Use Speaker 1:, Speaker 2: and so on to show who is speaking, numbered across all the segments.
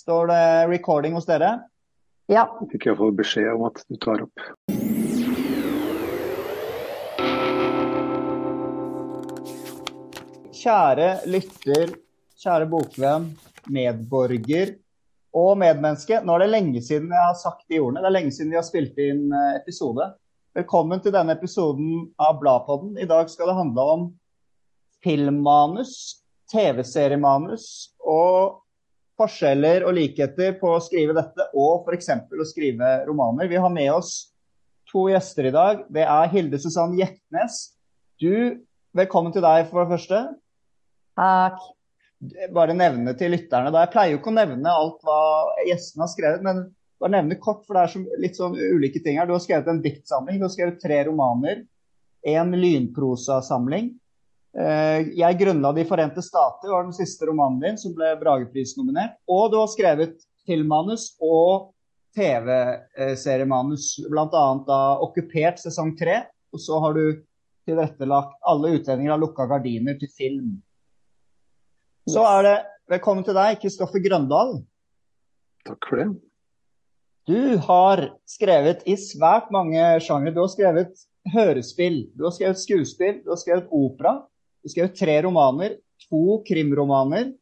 Speaker 1: Står det recording hos dere?
Speaker 2: Ja.
Speaker 3: Fikk iallfall beskjed om at du tar opp.
Speaker 1: Kjære lytter, kjære bokvenn, medborger og medmenneske. Nå er det lenge siden jeg har sagt de ordene. Det er lenge siden vi har spilt inn eh, episode. Velkommen til denne episoden av Bladpodden. I dag skal det handle om filmmanus, TV-seriemanus og forskjeller og likheter på å skrive dette og f.eks. å skrive romaner. Vi har med oss to gjester i dag. Det er Hilde Susann Jektnes. Du, velkommen til deg for det første.
Speaker 2: Takk.
Speaker 1: Bare nevne til lytterne. Da. Jeg pleier jo ikke å nevne alt hva gjestene har skrevet, men bare nevne kort, for det er så, litt sånn ulike ting her. Du har skrevet en diktsamling, du har skrevet tre romaner, en lynprosasamling. Eh, jeg grunnla De forente stater, var den siste romanen din som ble Bragepris-nominert. Og du har skrevet filmmanus og TV-seriemanus, bl.a. da Okkupert sesong tre. Og så har du tilrettelagt Alle utlendinger har lukka gardiner til film. Så er det velkommen til deg, Kristoffer Grøndal.
Speaker 3: Takk for det.
Speaker 1: Du har skrevet i svært mange sjangre. Du har skrevet hørespill, du har skrevet skuespill, du har skrevet opera. Du skrev tre romaner, to krimromaner.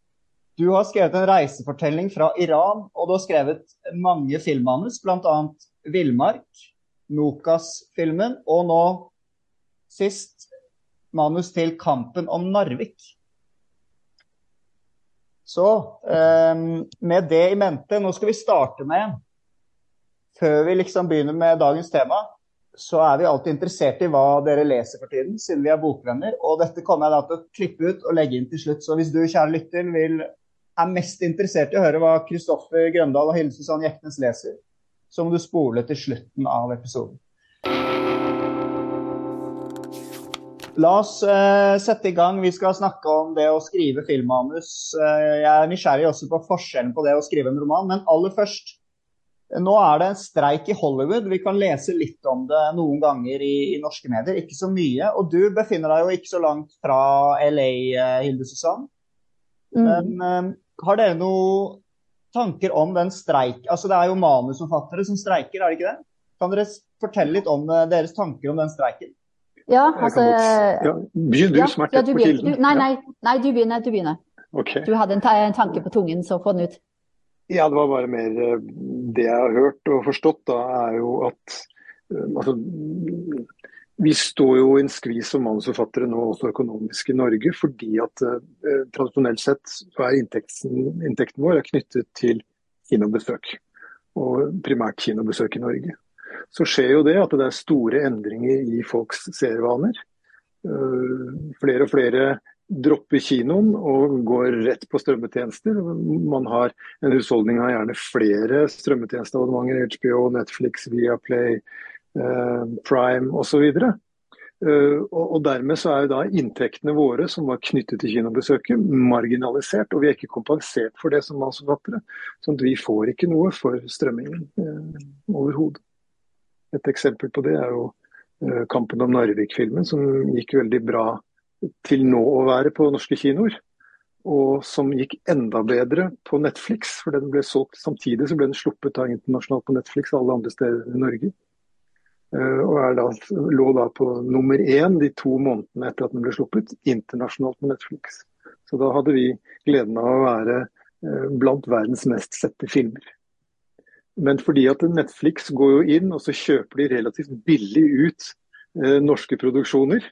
Speaker 1: Du har skrevet en reisefortelling fra Iran, og du har skrevet mange filmmanus, bl.a. 'Villmark', Nokas-filmen, og nå sist manus til 'Kampen om Narvik'. Så um, med det i mente, nå skal vi starte med Før vi liksom begynner med dagens tema, så er vi alltid interessert i hva dere leser for tiden, siden vi er bokvenner. Og dette kommer jeg da til å klippe ut og legge inn til slutt. Så hvis du, kjære lytter, vil, er mest interessert i å høre hva Kristoffer Grøndal og Hilde Susanne Jeknes leser, så må du spole til slutten av episoden. La oss uh, sette i gang. Vi skal snakke om det å skrive filmmanus. Uh, jeg er nysgjerrig også på forskjellen på det å skrive en roman. Men aller først, nå er det en streik i Hollywood. Vi kan lese litt om det noen ganger i, i norske medier, ikke så mye. Og du befinner deg jo ikke så langt fra LA, uh, Hilde Susann. Mm. Men har dere noen tanker om den streik... Altså det er jo manusforfattere som streiker, er det ikke det? Kan dere fortelle litt om deres tanker om den streiken?
Speaker 2: Ja, altså
Speaker 3: ja, Begynn du,
Speaker 2: ja,
Speaker 3: som er tett på kilden.
Speaker 2: Du, nei, nei, nei, du begynner. Du begynner.
Speaker 3: Okay.
Speaker 2: Du hadde en, ta en, tanke på tungen, så få den ut.
Speaker 3: Ja, det var bare mer eh, Det jeg har hørt og forstått, da, er jo at uh, altså, Vi står jo i en skvis som manusforfattere nå også økonomisk i Norge, fordi at eh, tradisjonelt sett så er inntekten, inntekten vår er knyttet til kinobesøk. Og primært kinobesøk i Norge så skjer jo det at det er store endringer i folks serievaner. Flere og flere dropper kinoen og går rett på strømmetjenester. Man har En husholdning har gjerne flere strømmetjenesteabonnementer. HBO, Netflix, Viaplay, Prime osv. Og dermed så er jo da inntektene våre som var knyttet til kinobesøket, marginalisert. Og vi er ikke kompensert for det som manusforfattere. Så vi får ikke noe for strømmingen overhodet. Et eksempel på det er jo uh, 'Kampen om Narvik'-filmen, som gikk veldig bra til nå å være på norske kinoer. Og som gikk enda bedre på Netflix, for den ble solgt samtidig så ble den sluppet av internasjonalt på Netflix og alle andre steder i Norge. Uh, og da, lå da på nummer én de to månedene etter at den ble sluppet, internasjonalt på Netflix. Så da hadde vi gleden av å være uh, blant verdens mest sette filmer. Men fordi at Netflix går jo inn og så kjøper de relativt billig ut eh, norske produksjoner.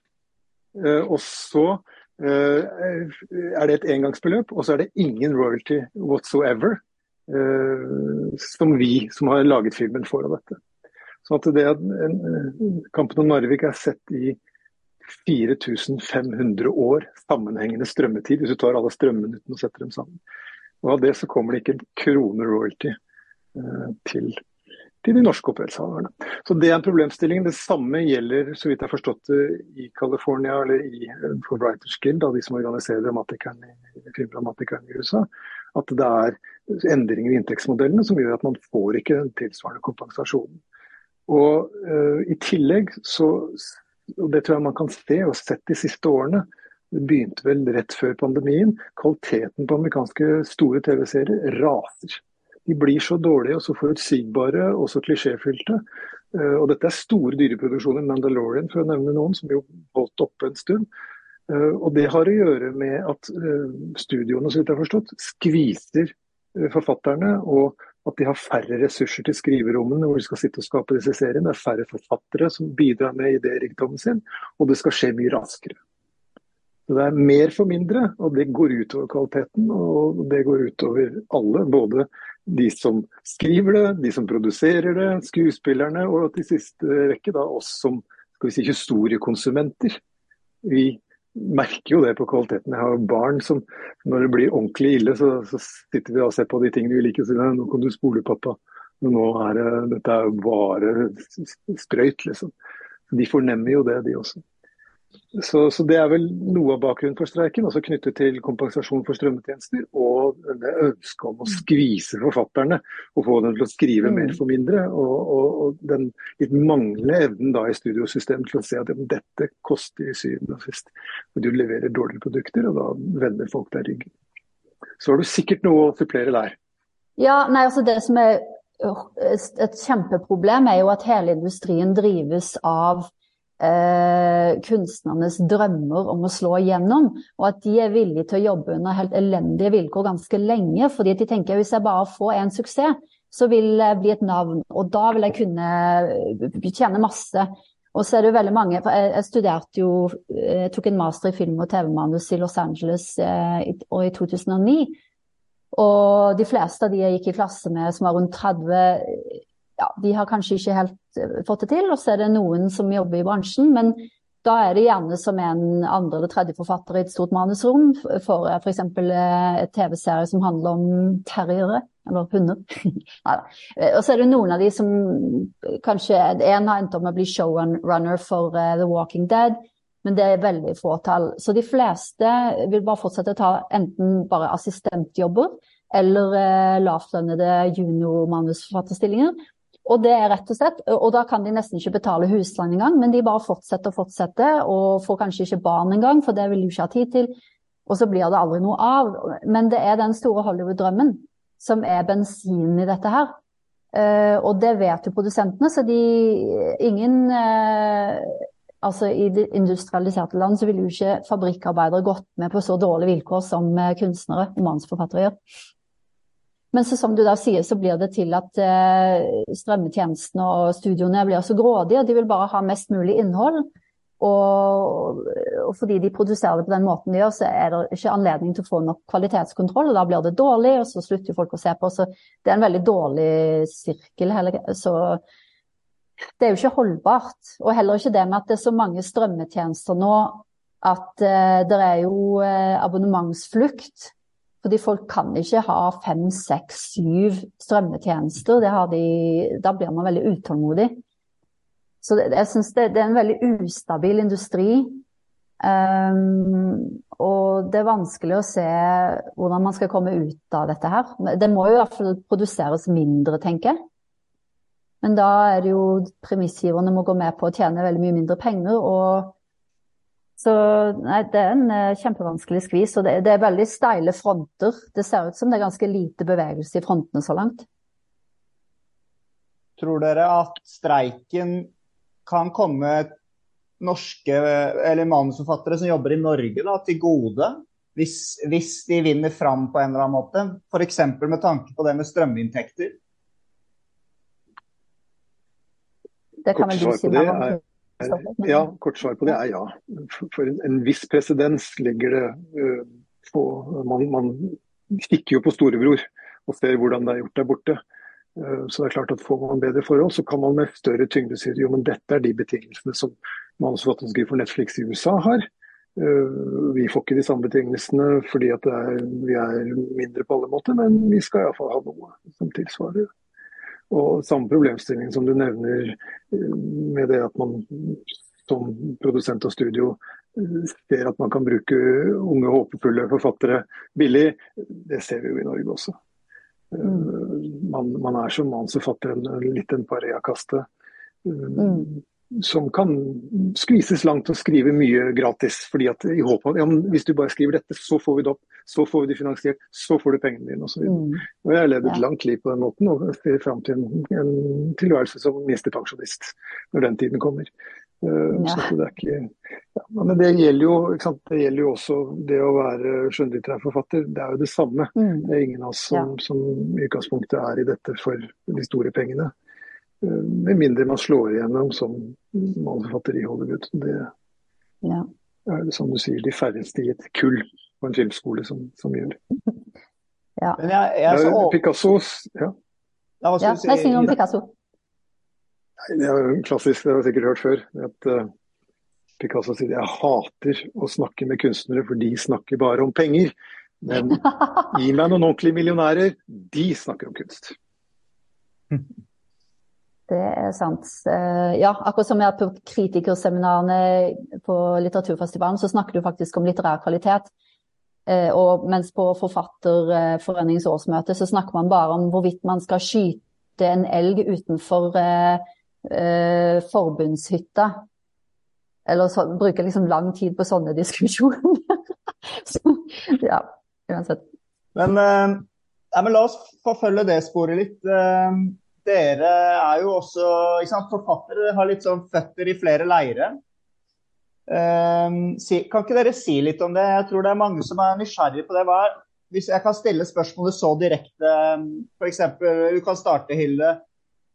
Speaker 3: Eh, og så eh, er det et engangsbeløp, og så er det ingen royalty whatsoever som vi som har laget filmen får av dette. Så at det at Kampen om Narvik er sett i 4500 år sammenhengende strømmetid, hvis du tar alle strømminuttene og setter dem sammen. Og av det så kommer det ikke en krone royalty til, til de norske opphavshaverne. Så Det er en problemstilling. Det samme gjelder så vidt jeg har forstått det, i California eller i for Writers Guild, da, de som organiserer dramatikerne filmdramatikerne i USA. At det er endringer i inntektsmodellene som gjør at man får ikke den tilsvarende kompensasjonen. Og uh, I tillegg så og det tror jeg man kan se og sett de siste årene, det begynte vel rett før pandemien, kvaliteten på amerikanske store TV-serier raser. De blir så dårlige og så forutsigbare og så klisjéfylte. Uh, og dette er store dyreproduksjoner, Mandalorian for å nevne noen, som jo holdt oppe en stund. Uh, og det har å gjøre med at uh, studioene, så vidt jeg har forstått, skviser forfatterne, og at de har færre ressurser til skriverommene hvor de skal sitte og skape disse seriene. Det er færre forfattere som bidrar med idérikdommen sin, og det skal skje mye raskere. Så Det er mer for mindre, og det går utover kvaliteten. Og det går utover alle. Både de som skriver det, de som produserer det, skuespillerne, og til siste rekke da oss som skal vi si, historiekonsumenter. Vi merker jo det på kvaliteten. Jeg har barn som når det blir ordentlig ille, så, så sitter vi og ser på de tingene vi liker og sier nå kan du spole, pappa. Nå er det, dette er bare sprøyt, liksom. De fornemmer jo det, de også. Så, så, Det er vel noe av bakgrunnen for streiken, også knyttet til kompensasjon for strømmetjenester og ønsket om å skvise forfatterne og få dem til å skrive mer for mindre. Og, og, og den litt manglende evnen da i studiosystemet til å se at dette koster i syvende og sist. Og du leverer dårligere produkter, og da vender folk deg ryggen. Så har du sikkert noe å supplere der.
Speaker 2: Ja, nei, altså det som er et kjempeproblem, er jo at hele industrien drives av eh, kunstnernes drømmer om å slå igjennom, og at de er villige til å jobbe under helt elendige vilkår ganske lenge. fordi de tenker hvis jeg bare får en suksess, så vil jeg bli et navn, og da vil jeg kunne eh, tjene masse. Og så er det jo veldig mange, for jeg, jeg studerte jo, jeg eh, tok en master i film- og TV-manus i Los Angeles eh, i 2009. Og de fleste av de jeg gikk i klasse med som var rundt 30, ja, de har kanskje ikke helt eh, fått det til. Og så er det noen som jobber i bransjen. Men da er det gjerne som en andre eller tredje forfatter i et stort manusrom for f.eks. Eh, et TV-serie som handler om terriere, eller hunder. og så er det noen av de som kanskje En har endt opp med å bli showrunner for The Walking Dead. Men det er veldig få tall. Så de fleste vil bare fortsette å ta enten bare assistentjobber eller lavtlønnede juniormanusforfatterstillinger. Og det er rett og slett, og da kan de nesten ikke betale husleien engang, men de bare fortsetter og fortsetter, og får kanskje ikke barn engang, for det vil de ikke ha tid til. Og så blir det aldri noe av. Men det er den store Hollywood-drømmen som er bensinen i dette her. Uh, og det vet jo produsentene, så de Ingen uh, Altså i det industrialiserte land så ville jo ikke fabrikkarbeidere gått med på så dårlige vilkår som eh, kunstnere og manusforfattere gjør. Men så, som du da sier, så blir det til at eh, strømmetjenestene og studioene blir så grådige. De vil bare ha mest mulig innhold. Og, og, fordi de produserer det på den måten de gjør, så er det ikke anledning til å få nok kvalitetskontroll. og Da blir det dårlig, og så slutter folk å se på. Så det er en veldig dårlig sirkel. Så det er jo ikke holdbart. Og heller ikke det med at det er så mange strømmetjenester nå at eh, det er jo eh, abonnementsflukt. Fordi folk kan ikke ha fem, seks, syv strømmetjenester. De, da blir man veldig utålmodig. Så det, jeg syns det, det, er en veldig ustabil industri. Um, og det er vanskelig å se hvordan man skal komme ut av dette her. Det må jo i hvert fall produseres mindre, tenker jeg. Men da er det jo premissgiverne må gå med på å tjene veldig mye mindre penger. og så nei, det er en uh, kjempevanskelig skvis, og det, det, er veldig steile fronter. Det ser ut som det er ganske lite bevegelse i frontene så langt.
Speaker 1: Tror dere at streiken kan komme norske eller manusforfattere som jobber i Norge da, til gode? Hvis, hvis, de vinner fram på en eller annen måte? F.eks. med tanke på det med strøminntekter?
Speaker 2: Det kan vel du si noe om?
Speaker 3: Ja, kort svar på det er ja. For en, viss presedens legger det uh, på man, man, kikker jo på storebror og ser hvordan det er gjort der borte. Uh, så det er klart at Får man bedre forhold, så kan man med større tyngde si jo, men dette er de betingelsene som manusforfattere for Netflix i USA har. Vi får ikke de samme betingelsene fordi at er, vi er mindre på alle måter, men vi skal iallfall ha noe som tilsvarer. Og samme problemstilling som du nevner eh, med det at man som produsent av studio eh, ser at man kan bruke unge, håpefulle forfattere billig. Det ser vi jo i Norge også. Eh, mm. Man, man, er som manusforfatter litt en pariakaste. Mm. Som kan skvises langt og skrive mye gratis. fordi at i håp av, ja, Hvis du bare skriver dette, så får vi det opp. så får vi det finansiert, så får du pengene dine osv. Mm. og jeg har levd et ja. langt liv på den måten og fram til en, en tilværelse som minstepensjonist når den tiden kommer. Uh, ja. Så det er ikke ja, Men det gjelder, jo, det gjelder jo også det å være skjønnlitterær forfatter. Det er jo det samme. Mm. Det er ingen av oss som, som i utgangspunktet er i dette for de store pengene. Uh, med mindre man slår igjennom som manusforfatter i Hollywood. Det, ja som du sier, de færreste i et kull på en filmskole som, som gjør.
Speaker 2: Ja.
Speaker 1: Men jeg, jeg så...
Speaker 3: Picasso ja.
Speaker 2: Ja, hva skal ja, si om Picasso.
Speaker 3: Det er klassisk, det har jeg sikkert hørt før. at uh, Picasso sier jeg hater å snakke med kunstnere, for de snakker bare om penger. Men gi meg noen ordentlige millionærer, de snakker om kunst.
Speaker 2: Det er sant. Eh, ja, akkurat som jeg på kritikerseminarene på litteraturfestivalen, så snakker du faktisk om litterær kvalitet. Eh, og mens på Forfatterforeningens årsmøte så snakker man bare om hvorvidt man skal skyte en elg utenfor eh, forbundshytta. Eller så, bruke liksom lang tid på sånne diskusjoner. så, ja, uansett.
Speaker 1: Men, ja, men la oss forfølge det sporet litt. Eh, dere er jo også sant, forfattere, har litt sånn føtter i flere leire. Um, si, kan ikke dere si litt om det? Jeg tror det er mange som er nysgjerrige på det. Hva, hvis jeg kan stille spørsmålet så direkte, f.eks. du kan starte, Hilde.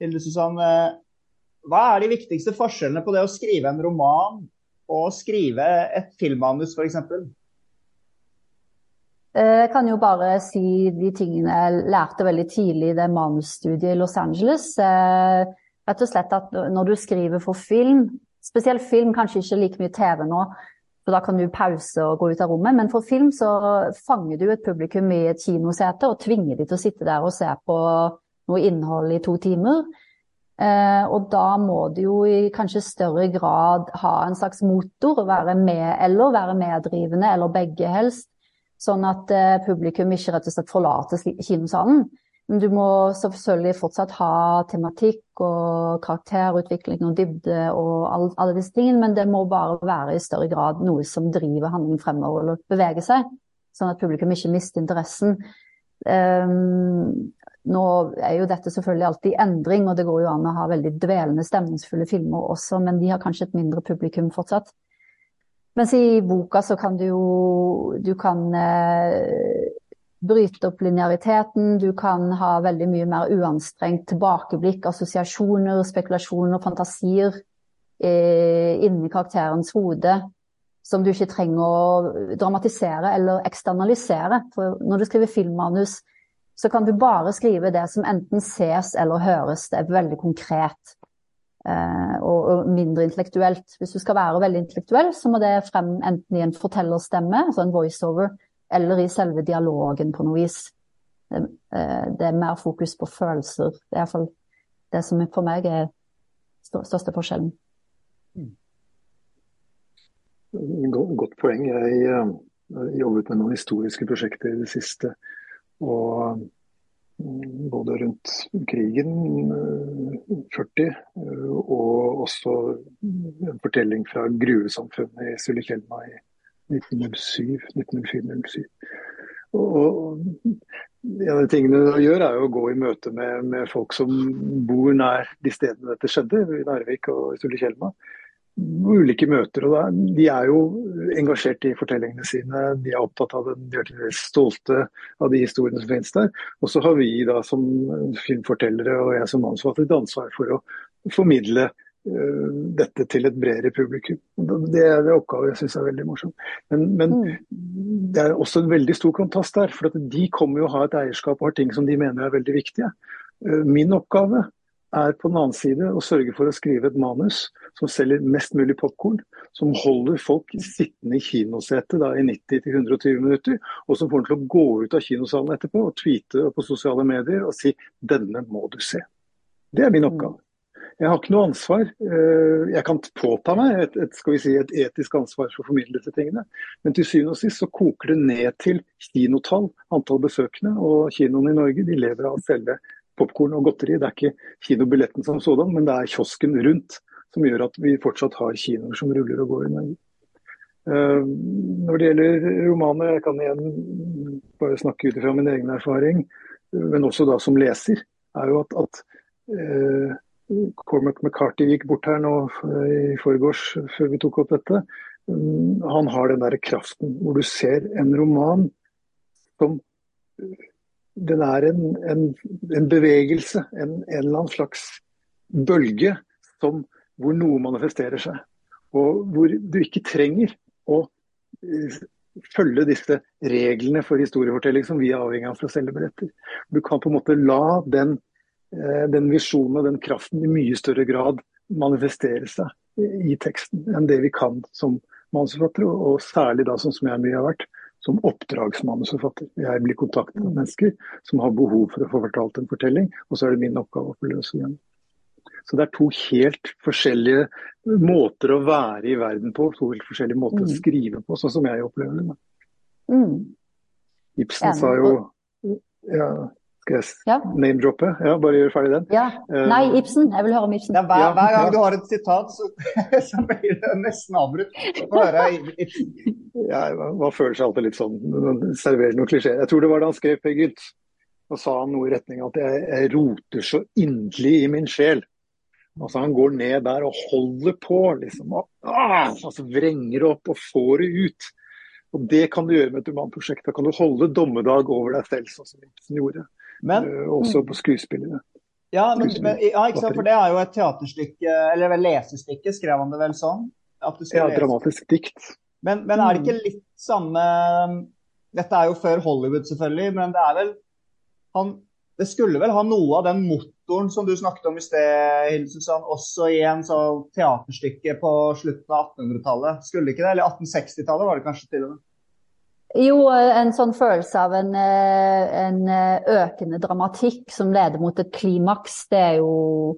Speaker 1: Hilde Susanne. Hva er de viktigste forskjellene på det å skrive en roman og å skrive et filmmanus, f.eks.?
Speaker 2: Eh, jeg kan jo bare si de tingene jeg lærte veldig tidlig i det manusstudiet i Los Angeles. Eh, rett og slett at når du skriver for film, spesielt film, kanskje ikke like mye TV nå, for da kan du pause og gå ut av rommet, men for film så fanger du et publikum i et kinosete og tvinger de til å sitte der og se på noe innhold i to timer. Eh, og da må du jo i kanskje større grad ha en slags motor, være med, eller være meddrivende, eller begge helst Sånn at eh, publikum ikke rett og slett forlater kinosalen. Men du må selvfølgelig fortsatt ha tematikk og karakterutvikling og dybde og alle disse tingene, men det må bare være i større grad noe som driver handlingen fremover eller beveger seg. Sånn at publikum ikke mister interessen. Um, nå er jo dette selvfølgelig alltid endring, og det går jo an å ha veldig dvelende, stemningsfulle filmer også, men de har kanskje et mindre publikum fortsatt. Mens i boka så kan du jo Du kan eh, bryte opp lineariteten. Du kan ha veldig mye mer uanstrengt tilbakeblikk, assosiasjoner, spekulasjoner, fantasier eh, inni karakterens hode. Som du ikke trenger å dramatisere eller eksternalisere. For når du skriver filmmanus, så kan du bare skrive det som enten ses eller høres. Det er veldig konkret. Eh, og, og, mindre intellektuelt. Hvis du skal være veldig intellektuell, så må det frem enten i en fortellerstemme, altså en voiceover, eller i selve dialogen på noe vis. Det, eh, det er mer fokus på følelser. Det er iallfall det som for meg er største forskjellen. Mm.
Speaker 3: Godt poeng. Jeg, jeg eh, jobbet med noen historiske prosjekter i det siste. Og både rundt krigen 40 eh, eh, og også en fortelling fra gruvesamfunnet i Sulitjelma i 1907-1907. Og en av de tingene du gjør, er jo å gå i møte med, med folk som bor nær de stedene dette skjedde, i Narvik og Sulitjelma ulike møter. og De er jo engasjert i fortellingene sine, de er opptatt av det, de er til stolte av de historiene som finnes der. Og så har vi da som filmfortellere og jeg som mannsforfatter et ansvar for å formidle uh, dette til et bredere publikum. Det er en oppgave jeg syns er veldig morsom. Men, men mm. det er også en veldig stor kontrast der. For de kommer jo å ha et eierskap og har ting som de mener er veldig viktige. Uh, min oppgave er på den annen side å sørge for å skrive et manus som selger mest mulig popkorn, som holder folk sittende i kinosetet i 90-120 minutter, og som får dem til å gå ut av kinosalen etterpå og tweete på sosiale medier og si 'denne må du se'. Det er min oppgave. Jeg har ikke noe ansvar. Eh, jeg kan påta meg et, et, si, et etisk ansvar for å formidle disse tingene, men til syvende og sist så koker det ned til kinotall, antall besøkende. Og kinoene i Norge de lever av selve popkorn og godteri. Det er ikke kinobilletten som sådan, men det er kiosken rundt som gjør at vi fortsatt har kinoer som ruller og går i Norge. Uh, når det gjelder romaner, jeg kan igjen bare snakke ut fra min egen erfaring, men også da som leser, er jo at, at uh, Cormac McCarthy gikk bort her nå i forgårs før vi tok opp dette. Um, han har den der kraften hvor du ser en roman som Den er en, en, en bevegelse, en, en, eller annen slags bølge som, hvor noe manifesterer seg. Og hvor du ikke trenger å uh, følge disse reglene for historiefortelling som vi er avhengig av for å selge billetter. Du kan på en måte la den Eh, den visjonen og den kraften i mye større grad manifestere seg i teksten enn det vi kan som manusforfattere, og særlig da sånn som jeg mye har vært, som oppdragsmanusforfatter. Jeg blir kontaktet av mennesker som har behov for å få fortalt en fortelling, og så er det min oppgave å få løse den. Så det er to helt forskjellige måter å være i verden på, to helt forskjellige måter mm. å skrive på, sånn som jeg opplever det. Mm. Ibsen sa jo ja, skal jeg ja. name-droppe? Ja, bare gjør ferdig den.
Speaker 2: Ja. Eh, Nei, Ibsen. Jeg vil høre om Ibsen.
Speaker 1: Ja, hver, hver, gang du har et sitat, så, så blir det nesten avbrutt. Få høre Ibsen.
Speaker 3: Ja, man føler seg alltid litt sånn Serverer noen klisjeer. Jeg tror det var da han skrev Peer Gynt. Da sa han noe i retning av at jeg, jeg roter så inderlig i min sjel. Altså Han går ned der og holder på, liksom. Og, ah, altså Vrenger opp og får det ut. Og Det kan du gjøre med et romanprosjekt. Da kan du holde dommedag over deg selv, sånn som Ibsen gjorde. Men, uh, også på skuespillere.
Speaker 1: Ja, men, men, ja, ikke sant, for det er jo et teaterstykke, eller vel lesestykke, skrev han det vel sånn?
Speaker 3: ja, dramatisk dikt.
Speaker 1: Men, men, er det ikke mm. litt samme Dette er jo før Hollywood, selvfølgelig, men det er vel han, Det skulle vel ha noe av den motoren som du snakket om i sted, Hilde også i en sånn teaterstykke på slutten av 1800-tallet? Skulle ikke det? Eller 1860-tallet var det kanskje til og med?
Speaker 2: Jo, en sånn følelse av en, eh, en, eh, økende dramatikk som leder mot et klimaks, det er jo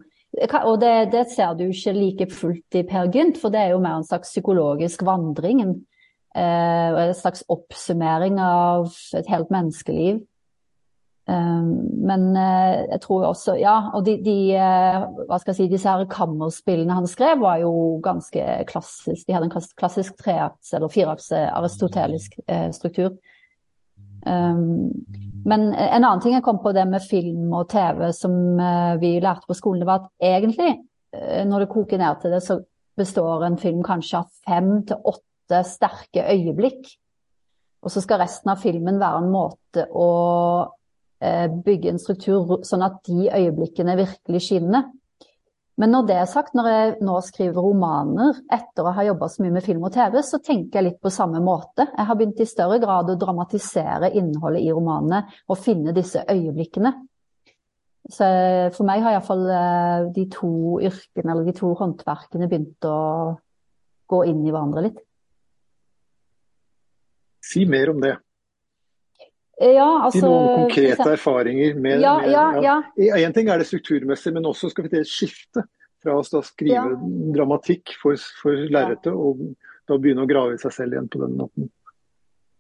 Speaker 2: Og det, det ser du ikke like fullt i Per Gynt, for det er jo mer en slags psykologisk vandring. En, eh, en slags oppsummering av et helt menneskeliv. Ehm, men eh, jeg tror også Ja, og de, de eh, hva skal jeg si, disse her kammerspillene han skrev, var jo ganske klassisk. De hadde en klassisk treakts- eller fireakts aristotelisk eh, struktur. Um, men en annen ting jeg kom på det med film og TV som vi lærte på skolen, det var at egentlig, når det koker ned til det, så består en film kanskje av fem til åtte sterke øyeblikk. Og så skal resten av filmen være en måte å bygge en struktur sånn at de øyeblikkene virkelig skinner. Men når det er sagt, når jeg nå skriver romaner etter å ha jobba så mye med film og TV, så tenker jeg litt på samme måte. Jeg har begynt i større grad å dramatisere innholdet i romanene og finne disse øyeblikkene. Så for meg har iallfall eh, de to yrkene, eller de to håndverkene, begynt å gå inn i hverandre litt.
Speaker 3: Si mer om det.
Speaker 2: Ja, altså,
Speaker 3: si noen konkrete erfaringer med,
Speaker 2: ja, ja, ja.
Speaker 3: En ting er det strukturmessig, men også skal vi til et skifte fra å skrive dramatikk for, for lerretet, og da begynne å grave i seg selv igjen på den måten.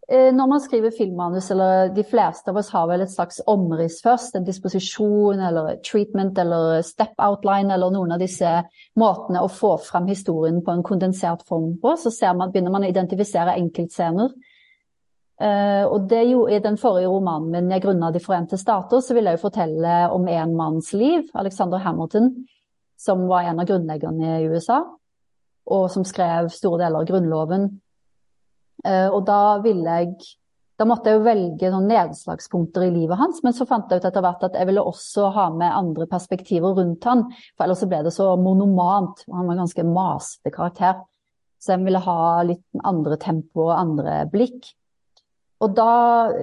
Speaker 2: Eh, når man skriver filmmanus, eller de fleste av oss har vel et slags omriss først, en disposisjon eller treatment eller step outline eller noen av disse måtene å få fram historien på en kondensert form på, så man, begynner man å identifisere enkeltscener. Uh, og det jo, I den forrige romanen min 'Jeg grunna De forente stater' så vil jeg jo fortelle om en manns liv, Alexander Hamilton, som var en av grunnleggerne i USA, og som skrev store deler av Grunnloven. Uh, og da ville jeg Da måtte jeg jo velge noen nedslagspunkter i livet hans, men så fant jeg ut etter hvert at jeg ville også ha med andre perspektiver rundt han, for ellers så ble det så monomant. Han var en ganske masete karakter. Så jeg ville ha litt andre tempo og andre blikk. Og da,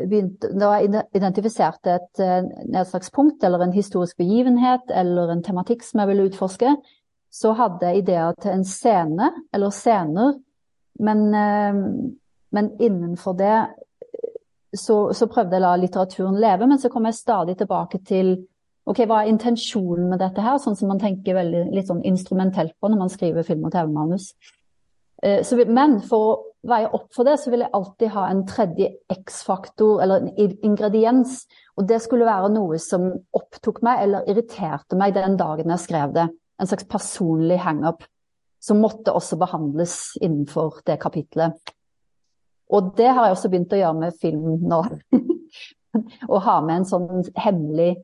Speaker 2: begynte, da jeg identifiserte et eh, nedslagspunkt eller en historisk begivenhet eller en tematikk som jeg ville utforske, så hadde jeg ideer til en scene eller scener, men, eh, men innenfor det så, så, prøvde jeg å la litteraturen leve, men så kom jeg stadig tilbake til ok, hva er intensjonen med dette her, sånn som man tenker veldig, litt sånn instrumentelt på når man skriver film- og TV-manus. Eh, men for veie opp for det, så vil jeg alltid ha en tredje X-faktor, eller en ingrediens. Og det skulle være noe som opptok meg eller irriterte meg den dagen jeg skrev det. En slags personlig hangup. som måtte også behandles innenfor det kapitlet. Og det har jeg også begynt å gjøre med film nå. Å ha med en sånn hemmelig,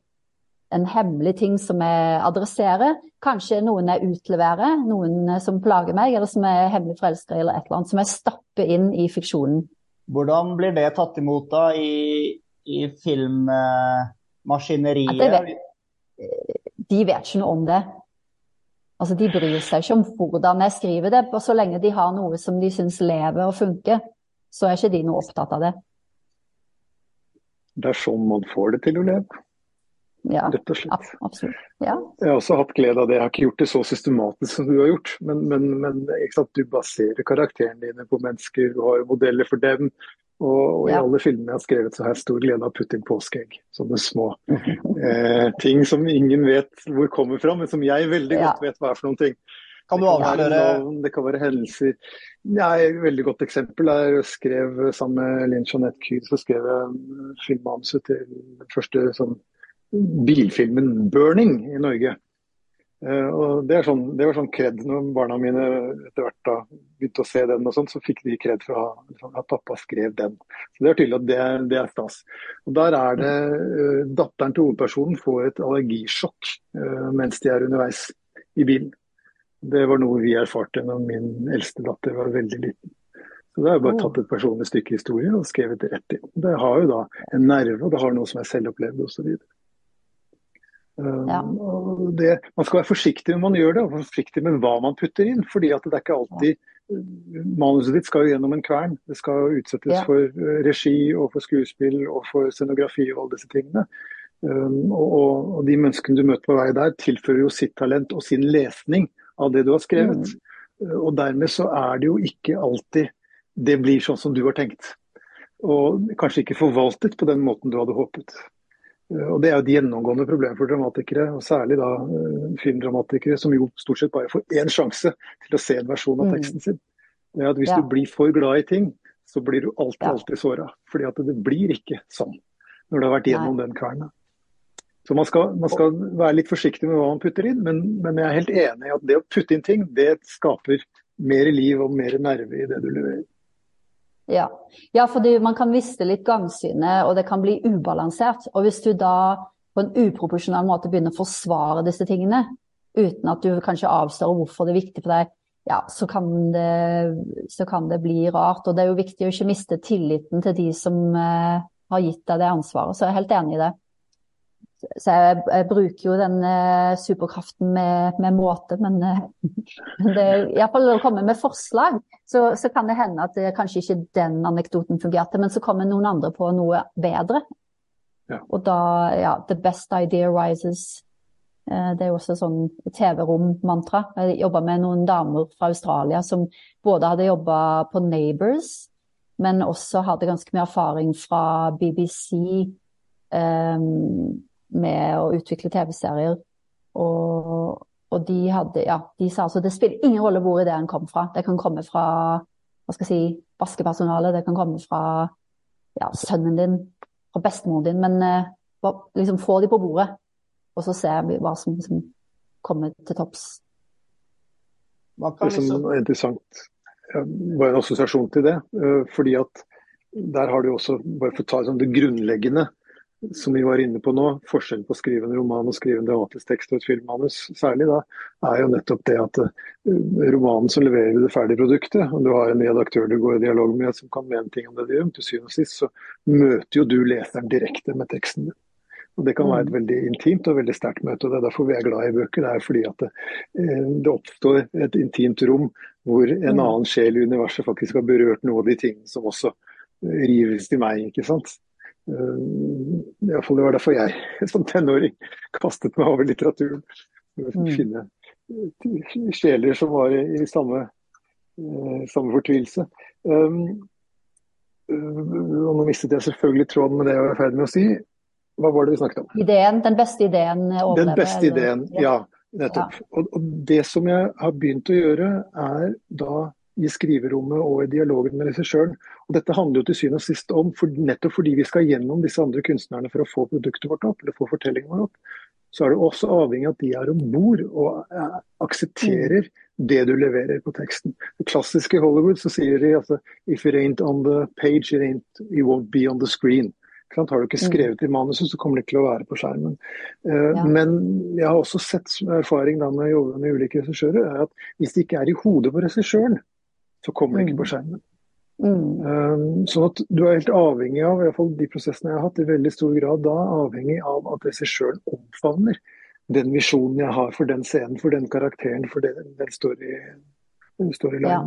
Speaker 2: en hemmelig ting som jeg adresserer. Kanskje noen jeg utleverer, noen som plager meg, eller som er hemmelig forelska eller et eller annet. Som jeg stapper inn i fiksjonen.
Speaker 1: Hvordan blir det tatt imot da i, i filmmaskineriet?
Speaker 2: de vet ikke noe om det. Altså, De bryr seg ikke om hvordan jeg skriver det. og Så lenge de har noe som de syns lever og funker, så er ikke de noe opptatt av det.
Speaker 3: Det er sånn man får det til å leve.
Speaker 2: Ja,
Speaker 3: Rett og slett.
Speaker 2: absolutt. Ja.
Speaker 3: Jeg har også hatt glede av det. Jeg har ikke gjort det så systematisk som du har gjort. Men, men, men du baserer karakterene dine på mennesker, du har modeller for dem. Og, og i alle filmene jeg har skrevet, så har jeg stor glede av å putte inn påskeegg. Sånne små eh, ting som ingen vet hvor kommer fra, men som jeg veldig godt vet hva er for noen ting.
Speaker 1: Kan du avsløre
Speaker 3: Det kan være hendelser. Ja, et veldig godt eksempel er jeg skrev sammen med Linn Jeanette Kyr, så skrev jeg filmmanuset til den første sånn, bilfilmen 'Burning' i Norge. Uh, og det, sånn, det, var sånn kred når barna mine etter hvert da begynte å se den, og sånt, så fikk de kred fra at pappa skrev den. Så Det er tydelig at det, det er stas. Og Der er det uh, Datteren til hovedpersonen får et allergisjokk uh, mens de er underveis i bilen. Det var noe vi erfarte når min eldste datter var veldig liten. Så Det har jeg bare tatt et personlig stykke historie og skrevet det rett inn. Det har jo da en nerve, og det har noe som er selvopplevd osv.
Speaker 2: Ja.
Speaker 3: Um, det, man skal være forsiktig når man gjør det, og forsiktig med hva man putter inn. fordi at det er ikke alltid Manuset ditt skal jo gjennom en kvern. Det skal utsettes ja. for uh, regi og for skuespill og for scenografi og alle disse tingene. Um, og, og, de menneskene du møter på vei der, tilfører jo sitt talent og sin lesning av det du har skrevet. Mm. Uh, og dermed så er det jo ikke alltid det blir sånn som du har tenkt. Og kanskje ikke forvaltet på den måten du hadde håpet. Eh, og Det er jo et gjennomgående problem for dramatikere, og særlig da uh, filmdramatikere, som jo stort sett bare får én sjanse til å se en versjon av mm. teksten sin. Det er at Hvis ja. du blir for glad i ting, så blir du alltid, ja. alltid såra. Fordi at det blir ikke sånn når du har vært gjennom Nei. den kverna. Så man skal, man skal, være litt forsiktig med hva man putter inn, men, men, jeg er helt enig i at det å putte inn ting, det skaper mer liv og mer nerve i det du leverer.
Speaker 2: Ja. ja, fordi man kan miste litt gangsynet, og det kan bli ubalansert. Og hvis du da på en uproporsjonal måte begynner å forsvare disse tingene, uten at du kanskje avslører hvorfor det er viktig for deg, ja, så kan, det, så kan det bli rart. Og det er jo viktig å ikke miste tilliten til de som eh, har gitt deg det ansvaret. Så jeg er helt enig i det. Så jeg, jeg, bruker jo den uh, superkraften med, med, måte, men uh, det, iallfall å komme med forslag, så, så, kan det hende at det, kanskje ikke den anekdoten fungerte, men så kommer noen andre på noe bedre. Ja. Og da, ja, the best idea rises. Uh, det er jo også sånn TV-rom-mantra. Jeg jobba med noen damer fra Australia som både hadde jobba på Neighbors, men også hadde ganske mye erfaring fra BBC. Um, med å utvikle TV-serier. Og, og, de hadde, ja, de sa altså det spiller ingen rolle hvor ideen kom fra. Det kan komme fra hva skal jeg si, vaskepersonalet, det kan komme fra ja, sønnen din, fra bestemoren din. Men eh, liksom få de på bordet, og så ser vi hva som som kommer til topps.
Speaker 3: Det som er interessant, bare en assosiasjon til det. Uh, fordi at der har du også, bare for å ta sånn det grunnleggende, som vi var inne på nå, forskjellen på å skrive en roman og skrive en dramatisk tekst og et filmmanus, særlig da, er jo nettopp det at uh, romanen som leverer det ferdige produktet, og du har en redaktør du går i dialog med som kan mene ting om det du gjør, til syvende og sist så møter jo du leseren direkte med teksten din. Og Det kan være et mm. veldig intimt og veldig sterkt møte. og Det er derfor vi er glad i bøker. Det er fordi at det, uh, det oppstår et intimt rom hvor en mm. annen sjel i universet faktisk har berørt noe av de tingene som også rives til meg. ikke sant? Uh, fall det var derfor jeg som tenåring kastet meg over litteraturen. For å mm. finne uh, sjeler som var i, samme, uh, samme fortvilelse. Um, og nå mistet jeg selvfølgelig tråden med det jeg var i ferd med å si. Hva var det vi snakket om?
Speaker 2: Ideen, Den beste ideen overlever?
Speaker 3: Den beste ideen, ja. Nettopp. Ja. Og, og, det som jeg har begynt å gjøre, er da i skriverommet og i dialogen med regissøren. Og dette handler jo til syvende og sist om, for, nettopp fordi vi skal gjennom disse andre kunstnerne for å få produktet vårt opp, eller få fortellingen vår opp, så er det også avhengig av at de er om bord og eh, aksepterer det du leverer på teksten. Det klassiske Hollywood så sier de altså If it ain't on the page, it, ain't, it won't be on the screen. Har du ikke mm. skrevet i manuset, så kommer det ikke til å være på skjermen. Uh, ja. Men jeg har også sett erfaring da med å jobbe med ulike regissører, er at hvis det ikke er i hodet på regissøren, så kommer det ikke på mm. skjermen. Mm. Um, sånn at du er helt avhengig av, i hvert fall de prosessene jeg har hatt, i veldig stor grad da avhengig av at regissøren omfavner den visjonen jeg har for den scenen, for den karakteren, for den, den storylinen. Story ja.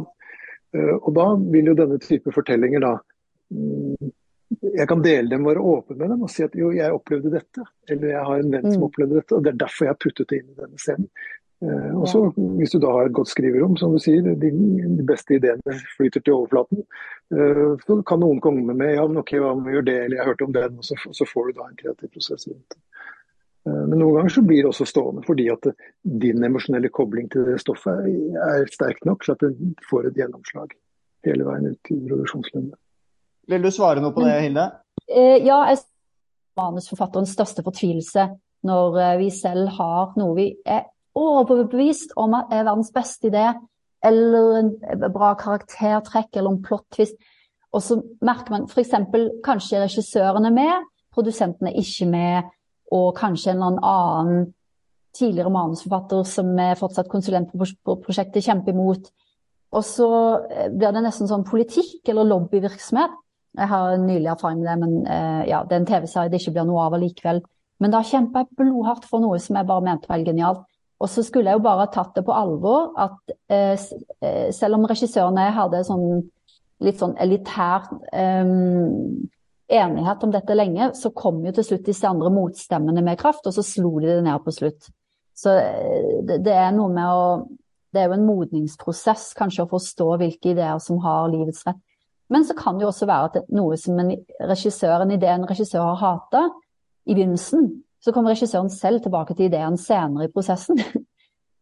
Speaker 3: uh, og da vil jo denne type fortellinger da um, Jeg kan dele dem, være åpen med dem og si at jo, jeg opplevde dette. Eller jeg har en venn som mm. opplevde dette, og det er derfor jeg har puttet det inn i denne scenen. Eh, og så, Hvis du da har et godt skriverom, som du sier, de, beste ideene flyter til overflaten, eh, så kan noen komme med ja, men ok, hva om vi gjør det, eller jeg hørte om den, og så, så får du da en kreativ prosess rundt det. Eh, men noen ganger så blir det også stående fordi at din emosjonelle kobling til det stoffet er sterk nok til at du får et gjennomslag hele veien ut i produksjonslinjen.
Speaker 1: Vil du svare noe på det, Hilde?
Speaker 2: Ja, jeg manusforfatterens største fortvilelse når vi selv har noe vi er overbevist om at er verdens beste idé, eller en bra karaktertrekk, eller en plot-twist. Og så merker man f.eks. kanskje regissøren er med, produsenten er ikke med, og kanskje en eller annen tidligere manusforfatter som er fortsatt konsulent på prosjektet, kjemper imot. Og så eh, blir det nesten sånn politikk eller lobbyvirksomhet. Jeg har nylig erfaring med det, men uh, ja, det er en TV-serie det ikke blir noe av allikevel. Men da kjemper jeg blodhardt for noe som jeg bare mente var genialt. Og så skulle jeg jo bare tatt det på alvor at eh, eh selv om regissøren og jeg hadde sånn litt sånn elitær eh, enighet om dette lenge, så kom jo til slutt disse andre motstemmene med kraft, og så slo de det ned på slutt. Så eh, det, det er noe med å Det er jo en modningsprosess kanskje å forstå hvilke ideer som har livets rett. Men så kan det jo også være at noe som en regissør, en idé en regissør har hata i begynnelsen, så kommer regissøren selv tilbake til ideen senere i prosessen.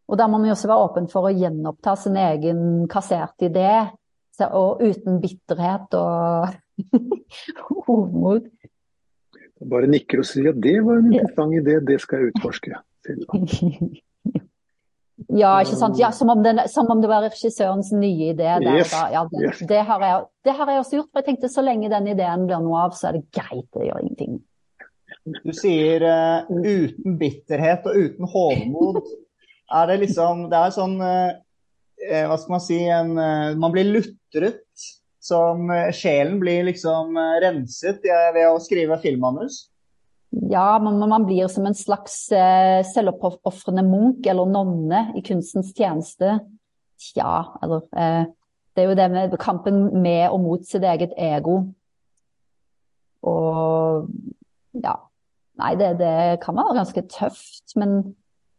Speaker 2: Og da må man jo også være åpen for å gjenoppta sin egen kasserte idé, og uten bitterhet og hovmod.
Speaker 3: Bare nikker og sier at det var en interessant idé, det skal jeg utforske.
Speaker 2: Ja, ikke sant. Ja, som, om det, som, om det, var regissørens nye idé. Der, yes. ja, det, yes. det, har jeg, det, har jeg, også gjort. For jeg tenkte så lenge den ideen blir noe av, så er det greit. Det gjør ingenting.
Speaker 1: Du sier uh, uten bitterhet og uten hovmod. Er det liksom Det er sånn uh, Hva skal man si en, uh, Man blir lutret. Som sjelen blir liksom renset ved å skrive filmmanus.
Speaker 2: Ja, man, man, blir som en slags selvoppofrende munk eller nonne i kunstens tjeneste. Tja, eller Det er jo det med kampen med og mot sitt eget ego. Og ja, Nei, det, det, kan være ganske tøft. Men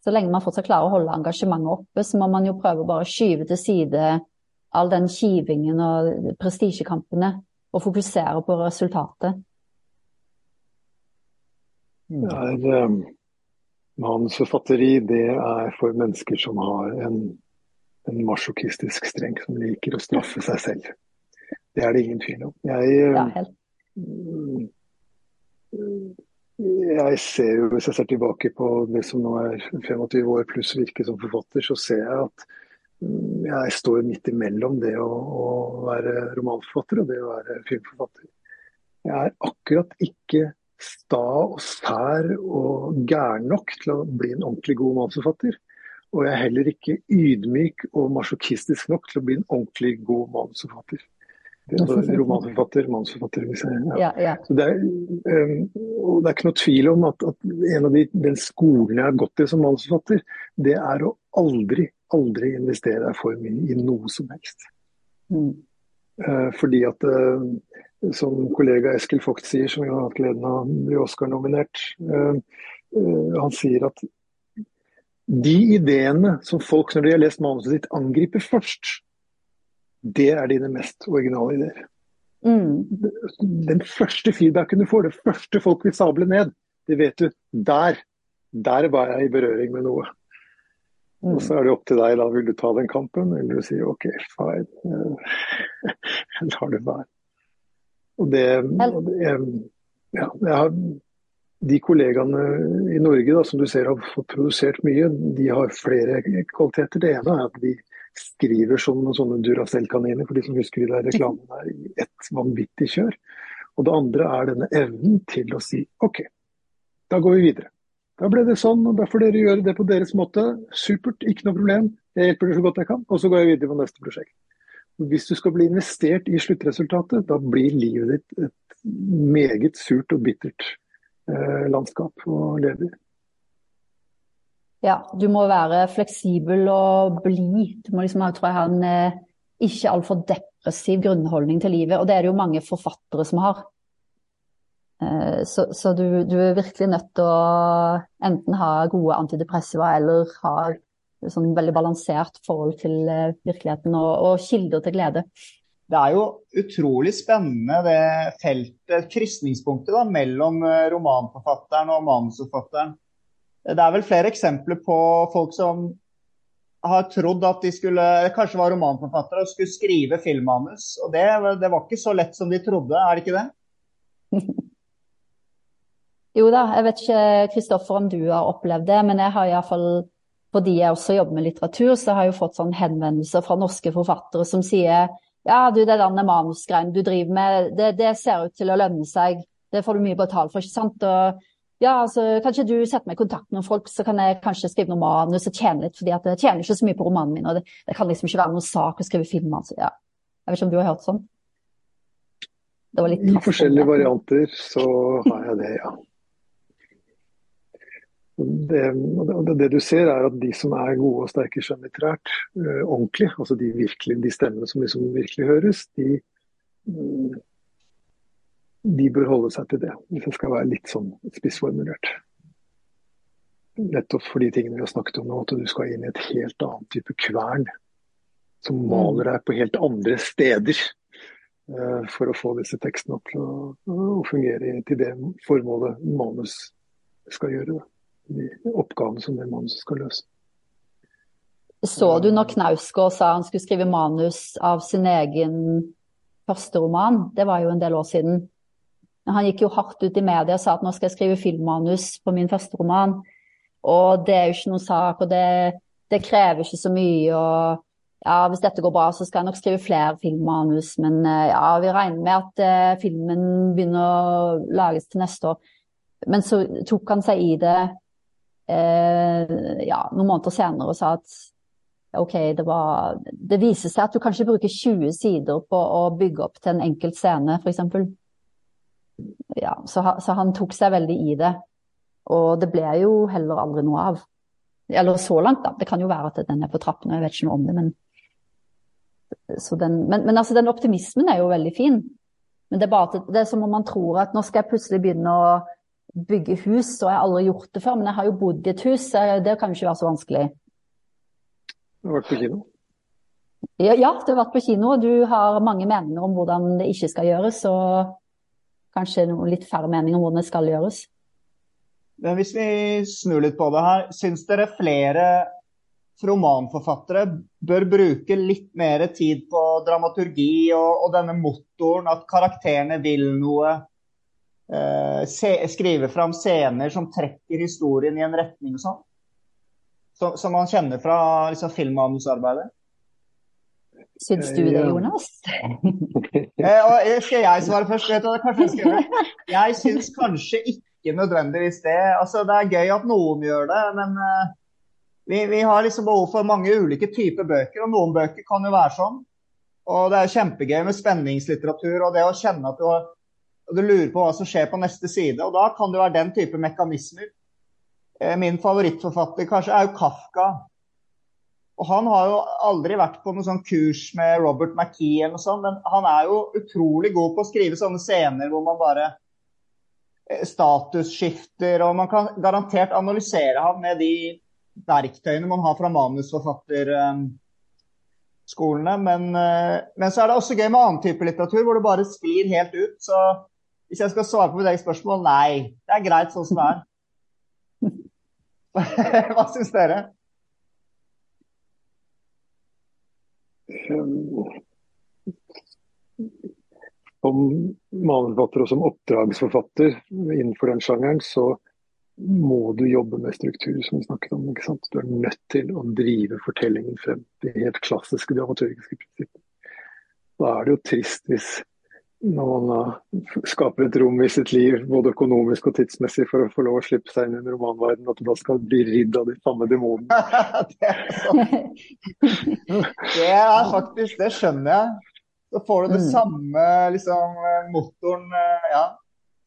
Speaker 2: så lenge man fortsatt klarer å holde engasjementet oppe, så må man jo prøve å bare skyve til side all den kivingen og prestisjekampene, og fokusere på resultatet.
Speaker 3: Det er, um, manusforfatteri det er for mennesker som har en, en masochistisk streng som liker å straffe seg selv. Det er det ingen tvil om. Jeg, ja, helt. Jeg ser jo, Hvis jeg ser tilbake på det som nå er 25 år pluss virke som forfatter, så ser jeg at mm, jeg står midt imellom det å, å være romanforfatter og det å være filmforfatter. Jeg er akkurat ikke sta og sær og gæren nok til å bli en ordentlig god manusforfatter. Og jeg er heller ikke ydmyk og masochistisk nok til å bli en ordentlig god manusforfatter. Romanforfatter, manusforfatter. Ja. Ja, ja. Det, er, og det er ikke noe tvil om at, at en av de, den skolen jeg har gått i som manusforfatter, det er å aldri, aldri investere deg for mye i noe som helst. Mm. Uh, fordi at, uh, som kollega Eskil Vogt sier, som har hatt gleden av å bli Oscar-nominert, uh, han sier at de ideene som folk, når de har lest manuset ditt, angriper først, det er dine mest originale ideer. Mm. Den første feedbacken du får, det første folk vil sable ned, det vet du. Der, der var jeg i berøring med noe. Mm. Og så er det opp til deg, da vil du ta den kampen, eller du sier OK, fine. Jeg lar det være. Og det, og det ja, jeg har, De kollegaene i Norge da, som du ser har fått produsert mye, de har flere kvaliteter. Det ene er at de skriver som noen sånne Duracell-kaniner, for de som husker de der reklamene i ett vanvittig kjør. Og det andre er denne evnen til å si OK, da går vi videre. Da ble det sånn, og da får dere gjøre det på deres måte. Supert, ikke noe problem. Jeg hjelper dere så godt jeg kan, og så går jeg videre på neste prosjekt. Hvis du skal bli investert i sluttresultatet, da blir livet ditt et meget surt og bittert eh, landskap å leve i.
Speaker 2: Ja, du må være fleksibel og blid. Du må liksom tror jeg, ha en eh, ikke altfor depressiv grunnholdning til livet. Og det er det jo mange forfattere som har. Eh, så, så du, du, er virkelig nødt til å enten ha gode antidepressiva eller ha sånn veldig balansert forhold til eh, virkeligheten og, og kilder til glede.
Speaker 1: Det er jo utrolig spennende det feltet, krysningspunktet mellom romanforfatteren og manusforfatteren. Det er vel flere eksempler på folk som har trodd at de skulle, kanskje var romanforfattere og skulle skrive filmmanus. Og det, det var ikke så lett som de trodde, er det ikke det?
Speaker 2: jo da, jeg vet ikke Kristoffer om du har opplevd det, men jeg har iallfall fordi jeg også jobber med litteratur, så har jeg jo fått sånn henvendelser fra norske forfattere som sier ja, du, det der manusgreiene du driver med, det, det, ser ut til å lønne seg. Det får du mye betalt for, ikke sant? Og ja, altså, kanskje du setter meg i kontakt med noen folk, så kan jeg kanskje skrive noe manus og tjene litt, fordi at jeg tjener ikke så mye på romanen min, og det, det kan liksom ikke være noen sak å skrive film. Altså, ja. Jeg vet ikke om du har hørt sånn?
Speaker 3: I forskjellige varianter så har jeg det, ja. Det, det, det, du ser er at de som er gode og sterke skjønnlitterært, øh, ordentlig, altså de, virkelig, de stemmene som liksom virkelig høres, de, de bør holde seg til det, hvis det skal være litt sånn spissformulert. Nettopp for de tingene vi har snakket om nå, at du skal inn i et helt annet type kvern. Som mm. maler deg på helt andre steder. Uh, for å få disse tekstene opp til å, å, fungere til det formålet manus skal gjøre. Da. De oppgavene som det manuset skal løse.
Speaker 2: Så du når Knausgård sa han skulle skrive manus av sin egen første roman? Det var jo en del år siden. Han gikk jo hardt ut i media og sa at nå skal jeg skrive filmmanus på min første roman. Og det er jo ikke noen sak, og det, det krever ikke så mye. og ja, Hvis dette går bra, så skal jeg nok skrive flere filmmanus. Men eh, ja, vi regner med at eh, filmen begynner å lages til neste år. Men så tok han seg i det eh, ja, noen måneder senere og sa at OK, det, var, det viser seg at du kanskje bruker 20 sider på å bygge opp til en enkelt scene, f.eks ja, så, så, han tok seg veldig i det. Og det ble jo heller aldri noe av. Eller så langt, da. Det kan jo være at den er på trappene, jeg vet ikke noe om det. Men, den, men, men altså, den optimismen er jo veldig fin. Men det er, bare, det er som om man tror at nå skal jeg plutselig begynne å bygge hus, og jeg har aldri gjort det før. Men jeg har jo bodd i et hus, det kan jo ikke være så vanskelig.
Speaker 3: Du har vært på kino?
Speaker 2: Ja, ja, du har vært på kino. og Du har mange meninger om hvordan det ikke skal gjøres. og kanskje noe litt færre meninger om hvordan det skal gjøres.
Speaker 1: Men hvis vi snur litt på det her, syns dere flere romanforfattere bør bruke litt mer tid på dramaturgi og, og denne motoren, at karakterene vil noe? Eh, skrive fram scener som trekker historien i en retning sånn? Som, som man kjenner fra liksom, filmmanusarbeidet?
Speaker 2: Syns du det, Jonas?
Speaker 1: eh, skal jeg svare først? Vet du, kanskje jeg, skal... jeg syns kanskje ikke nødvendigvis det. Altså, det er gøy at noen gjør det, men uh, vi, vi, har liksom behov for mange ulike typer bøker. Og noen bøker kan jo være sånn. Og det er kjempegøy med spenningslitteratur og det å kjenne at du, har, du lurer på hva som skjer på neste side. Og da kan det være den type mekanismer. Eh, min favorittforfatter kanskje er jo Kafka. Og Han har jo aldri vært på noe sånn kurs med Robert McKee, eller noe sånt, men han er jo utrolig god på å skrive sånne scener hvor man bare eh, statusskifter, og man kan garantert analysere ham med de verktøyene man har fra manusforfatterskolene. Men, eh, men så er det også gøy med annen type litteratur, hvor det bare sklir helt ut. Så hvis jeg skal svare på mitt eget spørsmål, nei. Det er greit sånn som det er. Hva syns dere?
Speaker 3: Som manusforfatter og som oppdragsforfatter innenfor den sjangeren, så må du jobbe med struktur, som vi snakket om. ikke sant? Du er nødt til å drive fortellingen frem. De helt klassiske dramaturgiske prinsippene. Da er det jo trist hvis når man skaper et rom i sitt liv, både økonomisk og tidsmessig, for å få lov å slippe seg inn i en romanverden, at du da skal bli ridd av de samme demonene.
Speaker 1: det, det er faktisk Det skjønner jeg. Så får du det mm. samme liksom, motoren ja,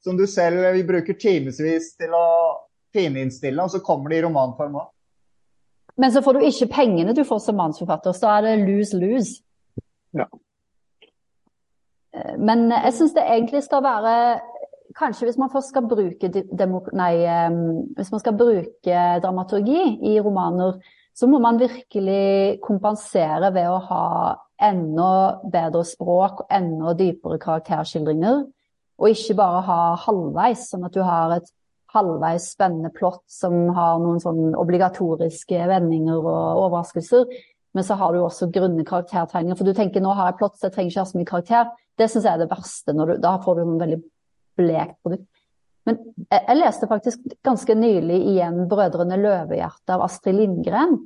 Speaker 1: som du selv vi bruker timevis til å fininnstille, og så kommer det i romanform òg.
Speaker 2: Men så får du ikke pengene du får som manusforfatter, så er det lose-lose.
Speaker 3: Ja.
Speaker 2: Eh, men jeg syns det egentlig skal være Kanskje hvis man først skal bruke, nei, hvis man skal bruke dramaturgi i romaner, så må man virkelig kompensere ved å ha enda bedre språk og enda dypere karakterskildringer. Og ikke bare ha halvveis, sånn at du har et halvveis spennende plott som har noen sånn obligatoriske vendinger og overraskelser. Men så har du også grunne karaktertegninger. For du tenker nå har jeg plott, så jeg trenger ikke ha så mye karakter. Det syns jeg er det verste. Du, da får du en veldig blekt produkt. Men jeg, jeg, leste faktisk ganske nylig igjen 'Brødrene Løvehjerte' av Astrid Lindgren.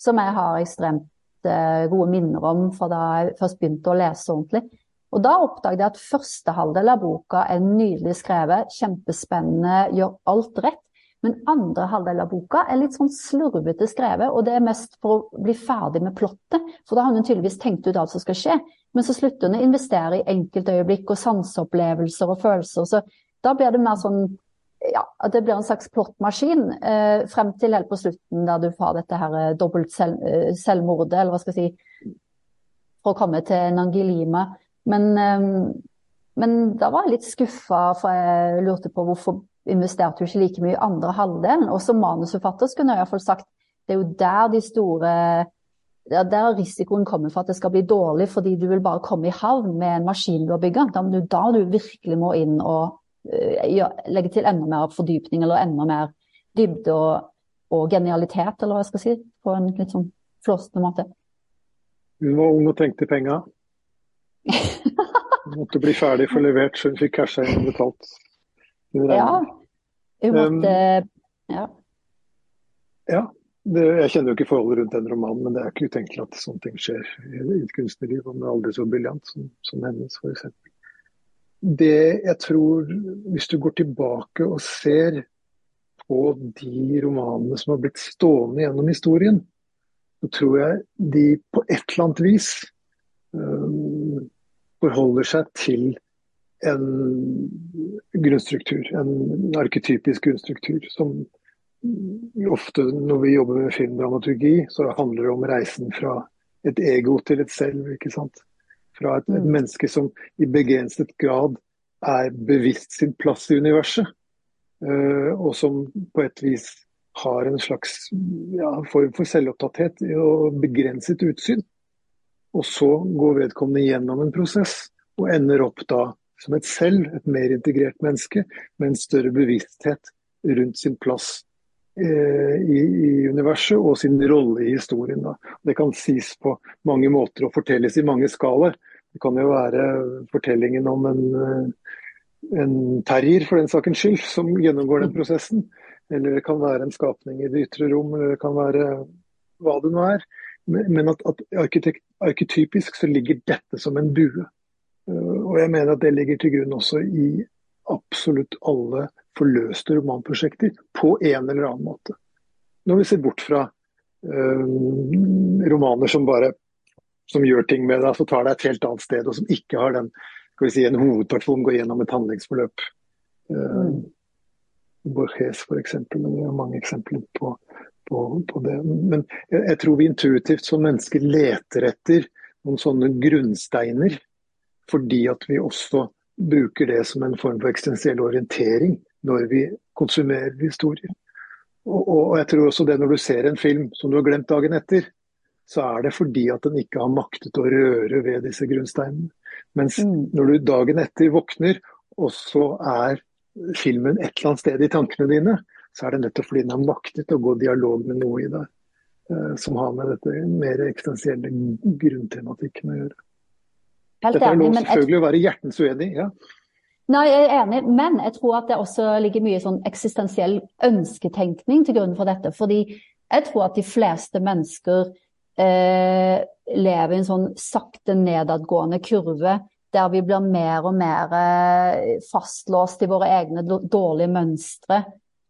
Speaker 2: Som jeg har ekstremt eh, gode minner om fra da jeg først begynte å lese ordentlig. Og da oppdaget jeg at første halvdel av boka er nydelig skrevet, kjempespennende, gjør alt rett. Men andre halvdel av boka er litt sånn slurvete skrevet, og det er mest for å bli ferdig med plottet. For da har hun tydeligvis tenkt ut alt som skal skje. Men så slutter hun å investere i enkeltøyeblikk og sanseopplevelser og følelser. Så da blir det mer sånn ja, det blir en slags plottmaskin eh, frem til helt på slutten, der du får dette her eh, dobbelt selv, eh, selvmordet, eller hva skal jeg si, for å komme til Nangilima. Men, eh, men da var jeg litt skuffa, for jeg lurte på hvorfor investerte jo ikke like mye i andre halvdelen. Og som manusforfatter skulle jeg iallfall sagt det er jo der de store der risikoen kommer for at det skal bli dårlig, fordi du vil bare komme i havn med en maskin du har bygga. Da, da du virkelig må inn og uh, legge til enda mer fordypning eller enda mer dybde og, og, genialitet, eller hva jeg skal si, på en litt sånn flåsete måte.
Speaker 3: Hun var ung og trengte penga. Måtte bli ferdig for levert, så hun fikk casha inn og betalt.
Speaker 2: Ja. Hun måtte um, Ja.
Speaker 3: ja det, jeg kjenner jo ikke forholdet rundt den romanen, men det er ikke utenkelig at sånne ting skjer i et kunstnerliv, om det aldri så briljant som, som hennes, f.eks. Det jeg tror, hvis du går tilbake og ser på de romanene som har blitt stående gjennom historien, så tror jeg de på et eller annet vis øh, forholder seg til en grunnstruktur, en arketypisk grunnstruktur. Som ofte når vi jobber med filmdramaturgi, så handler det om reisen fra et ego til et selv. ikke sant? Fra et, et mm. menneske som i begrenset grad er bevisst sin plass i universet. Uh, og som på et vis har en slags ja, form for selvopptatthet og begrenset utsyn. Og så går vedkommende gjennom en prosess og ender opp da som et selv, et mer integrert menneske, med en større bevissthet rundt sin plass eh, i, i, universet og sin rolle i historien. Da. Det kan sies på mange måter og fortelles i mange skalaer. Det kan jo være fortellingen om en, eh, en terrier, for den sakens skyld, som gjennomgår den prosessen. Eller det kan være en skapning i det ytre rom, eller det kan være hva det nå er. Men at, at arketypisk så ligger dette som en bue. Og jeg mener at det ligger til grunn også i absolutt alle forløste romanprosjekter, på en eller annen måte. Når vi ser bort fra øh, romaner som bare som gjør ting med deg, så tar deg et helt annet sted, og som ikke har den skal vi si, en hovedperson går gjennom et handlingsforløp. Uh, Borges f.eks. Vi har mange eksempler på, på, på det. Men jeg, jeg, tror vi intuitivt som mennesker leter etter noen sånne grunnsteiner fordi at vi også bruker det som en form for eksistensiell orientering når vi konsumerer historier. Og, og, jeg tror også det når du ser en film som du har glemt dagen etter, så er det fordi at den ikke har maktet å røre ved disse grunnsteinene. Mens mm. når du dagen etter våkner, og så er filmen et eller annet sted i tankene dine, så er det nettopp fordi den har maktet å gå dialog med noe i deg eh, som har med dette mer eksistensielle grunntematikken å gjøre. Helt Dette er lov selvfølgelig å være hjertens uenig ja.
Speaker 2: Nei, jeg er enig, men jeg tror at det også ligger mye sånn eksistensiell ønsketenkning til grunn for dette. Fordi jeg tror at de fleste mennesker eh, lever i en sånn sakte nedadgående kurve der vi blir mer og mer eh, fastlåst i våre egne dårlige mønstre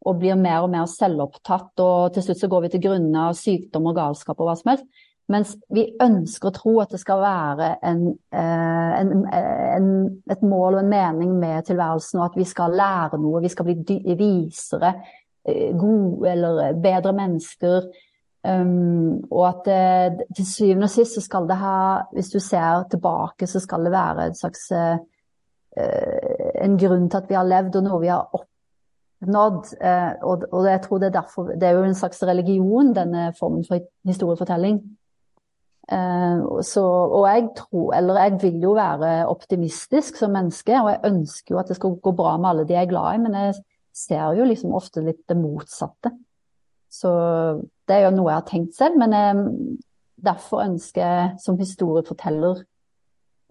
Speaker 2: og blir mer og mer selvopptatt. Og til slutt så går vi til grunne av sykdom og galskap og hva som helst. Mens vi ønsker å tro at det skal være en, eh, en, en, et mål og en mening med tilværelsen, og at vi skal lære noe, vi skal bli visere, eh, gode eller bedre mennesker. Um, og at det, til syvende og sist så skal det ha, hvis du ser tilbake, så skal det være en slags uh, en grunn til at vi har levd, og noe vi har oppnådd. Uh, og, og jeg tror det er derfor Det er jo en slags religion, denne formen for historiefortelling. Eh, så, og jeg tror, eller jeg vil jo være optimistisk som menneske, og jeg ønsker jo at det skal gå bra med alle de jeg er glad i, men jeg ser jo liksom ofte litt det motsatte. Så det er jo noe jeg har tenkt selv, men jeg, eh, derfor ønsker jeg som historieforteller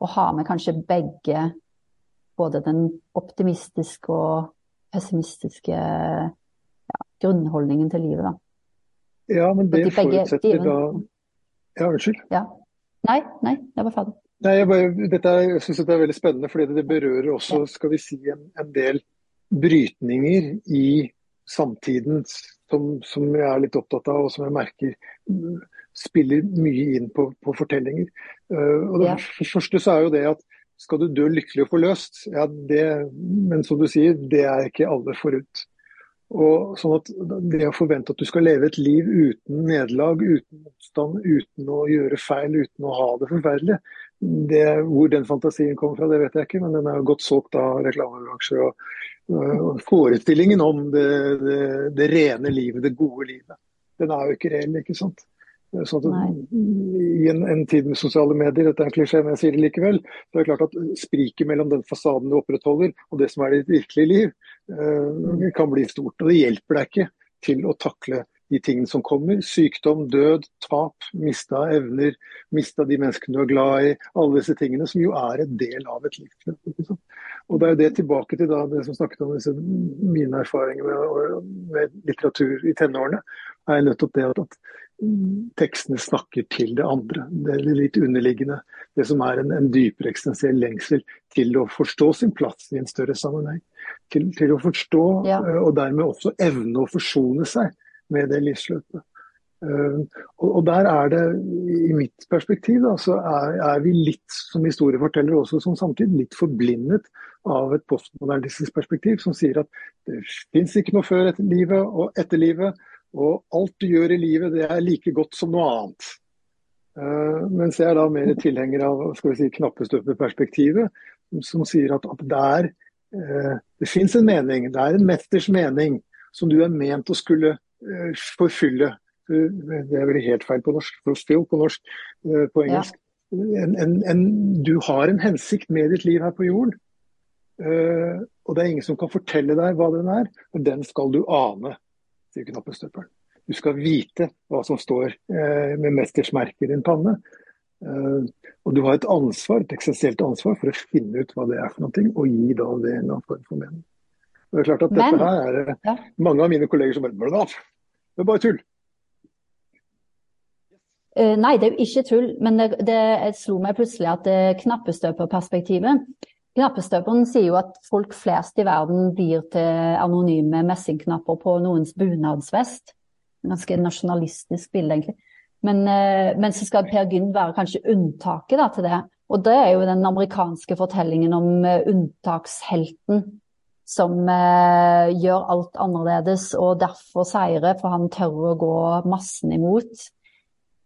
Speaker 2: å ha med kanskje begge, både den optimistiske og pessimistiske ja, grunnholdningen til livet, da.
Speaker 3: Ja, men det de begge, forutsetter de, da ja, unnskyld.
Speaker 2: Ja. Nei, nei, jeg var ferdig.
Speaker 3: Nei, jeg, bare, dette er, jeg synes dette er veldig spennende, fordi det berører også skal vi si, en, en del brytninger i samtiden som, som, jeg er litt opptatt av, og som jeg merker mm, spiller mye inn på, på fortellinger. Uh, og det ja. første så er jo det at skal du dø lykkelig og forløst, ja det, men som du sier, det er ikke alle forunt. Og sånn at Det å forvente at du skal leve et liv uten nederlag, uten motstand, uten å gjøre feil, uten å ha det forferdelig, det, hvor den fantasien kommer fra, det vet jeg ikke, men den er jo godt solgt av reklamebransjer. Og, og, forestillingen om det, det, det, rene livet, det gode livet, den er jo ikke reell. ikke sant? Sånn at, I en, en, tid med sosiale medier, dette er en klisjé, men jeg sier det likevel, så er det klart at spriket mellom den fasaden du opprettholder og det som er ditt virkelige liv, eh, kan bli stort. Og det hjelper deg ikke til å takle de tingene som kommer. Sykdom, død, tap, mista evner, mista de menneskene du er glad i. Alle disse tingene som jo er en del av et liv. Og det er jo det tilbake til da, det som snakket om disse, mine erfaringer med, med litteratur i tenårene, er nettopp det at, at tekstene snakker til det andre. Det er litt underliggende. Det som er en, en dypere eksistensiell lengsel til å forstå sin plass i en større sammenheng. Til, til å forstå, ja. Eh, og dermed også evne å forsone seg med det livsløpet. Uh, og, og, der er det, i mitt perspektiv, da, så er, er, vi litt som historieforteller også som samtidig litt forblindet av et postmodernistisk perspektiv som sier at det fins ikke noe før etter livet og etter livet. Og alt du gjør i livet, det er like godt som noe annet. Uh, mens jeg er da mer tilhenger av skal vi si, knappestøpeperspektivet, som sier at, at det, er, uh, det fins en mening, det er en mesters mening, som du er ment å skulle uh, forfylle. Det er vel helt feil på norsk, fulfill på norsk, på engelsk. Ja. En, en, en, du har en hensikt med ditt liv her på jorden. og det er ingen som kan fortelle deg hva den er, og den skal du ane sier knappestøperen. Du skal vite hva som står eh, med mestersmerket i din panne. Uh, og du har et ansvar, et eksistensielt ansvar for å finne ut hva det er for noe, og gi da det en form for mening. Og det er klart at Men, dette her er ja. mange av mine kolleger som bare Blaff! Det er bare tull.
Speaker 2: Uh, nei, det er jo ikke tull, men det, det slo meg plutselig at det knappestøperperspektivet Knappestøperen sier jo at folk flest i verden blir til anonyme messingknapper på noens bunadsvest. Ganske nasjonalistisk bilde, egentlig. Men, eh, men, så skal Per Gynt være kanskje unntaket da, til det. Og det er jo den amerikanske fortellingen om uh, unntakshelten som eh, gjør alt annerledes og derfor seirer, for han tør å gå massen imot.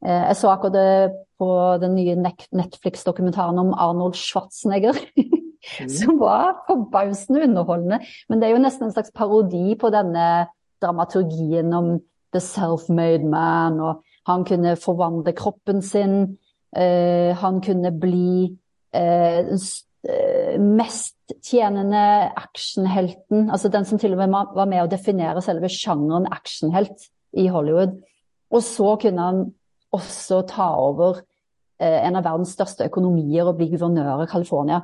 Speaker 2: Eh, jeg så akkurat det på den nye Netflix-dokumentaren om Arnold Schwarzenegger. Som var forbausende underholdende. Men det er jo nesten en slags parodi på denne dramaturgien om the self-made man, og han kunne forvandle kroppen sin. Uh, han kunne bli uh, mest tjenende actionhelten. Altså den som til og med var med å definere selve sjangeren actionhelt i Hollywood. Og så kunne han også ta over en av verdens største økonomier og bli guvernør i California.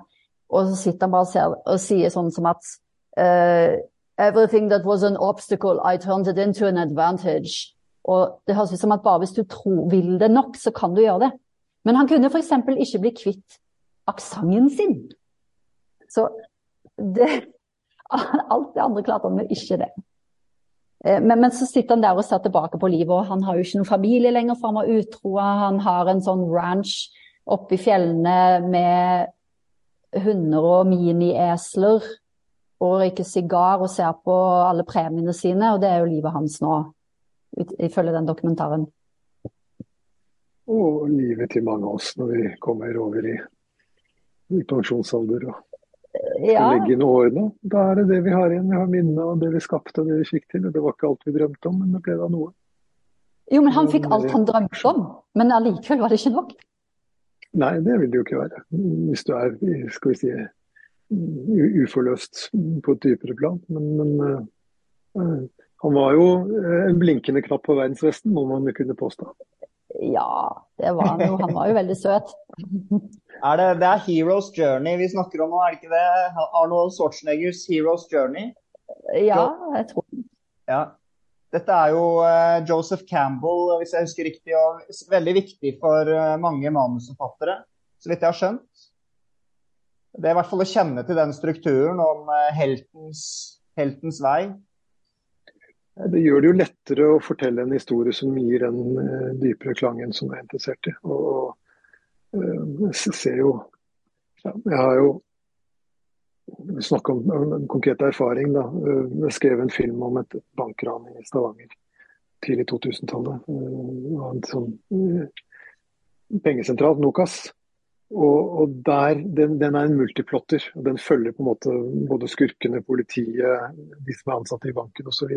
Speaker 2: Og så sitter han bare og, ser, og sier sånn som at uh, Everything that was an obstacle, I turned it into an advantage. Og det høres ut som at bare hvis du tror, vil det nok, så kan du gjøre det. Men han kunne f.eks. ikke bli kvitt aksenten sin. Så det, alt det andre klarte han med ikke det. Eh, men, men, så sitter han der og ser tilbake på livet, og han har jo ikke noen familie lenger, for han var utro. Han har en sånn ranch oppe i fjellene med hunder og miniesler. Og røyker sigar og ser på alle premiene sine, og det er jo livet hans nå, ifølge den dokumentaren.
Speaker 3: Og livet til mange av oss når vi kommer over i, i pensjonsalder og skal ja. legge inn årene. Da er det det vi har igjen. Vi har minnene og det vi skapte og det vi fikk til. og Det var ikke alt vi drømte om, men det ble da noe.
Speaker 2: Jo, men han fikk alt han drømte om, men allikevel var det ikke nok?
Speaker 3: Nei, det vil det jo ikke være. Hvis du er skal vi si, uforløst på et dypere plan. Men, men uh, han var jo eh, en blinkende knapp på verdensvesten, må man kunne påstå.
Speaker 2: Ja, det var han jo. Han var jo veldig søt.
Speaker 1: er det, det, er Heroes Journey vi snakker om nå, er det ikke det? Arnold Schwarzeneggers Heroes Journey?
Speaker 2: Ja, jeg tror det.
Speaker 1: Ja. Dette er jo uh, Joseph Campbell, hvis jeg husker riktig, og veldig viktig for uh, mange manusforfattere, så vidt jeg har skjønt. Det er i hvert fall å kjenne til den strukturen om eh, heltens, heltens vei.
Speaker 3: Det gjør det jo lettere å fortelle en historie som gir den dypere klangen som du er interessert i. Og, og uh, ser jo Jeg har jo snakka om, en konkret erfaring. da. Jeg skrev en film om et bankran i Stavanger tidlig 2000-tallet. Uh, en sånn pengesentral, Nokas. Og, og der, den, den, er en multiplotter. og Den følger på en måte både skurkene, politiet, de som er ansatte i banken osv.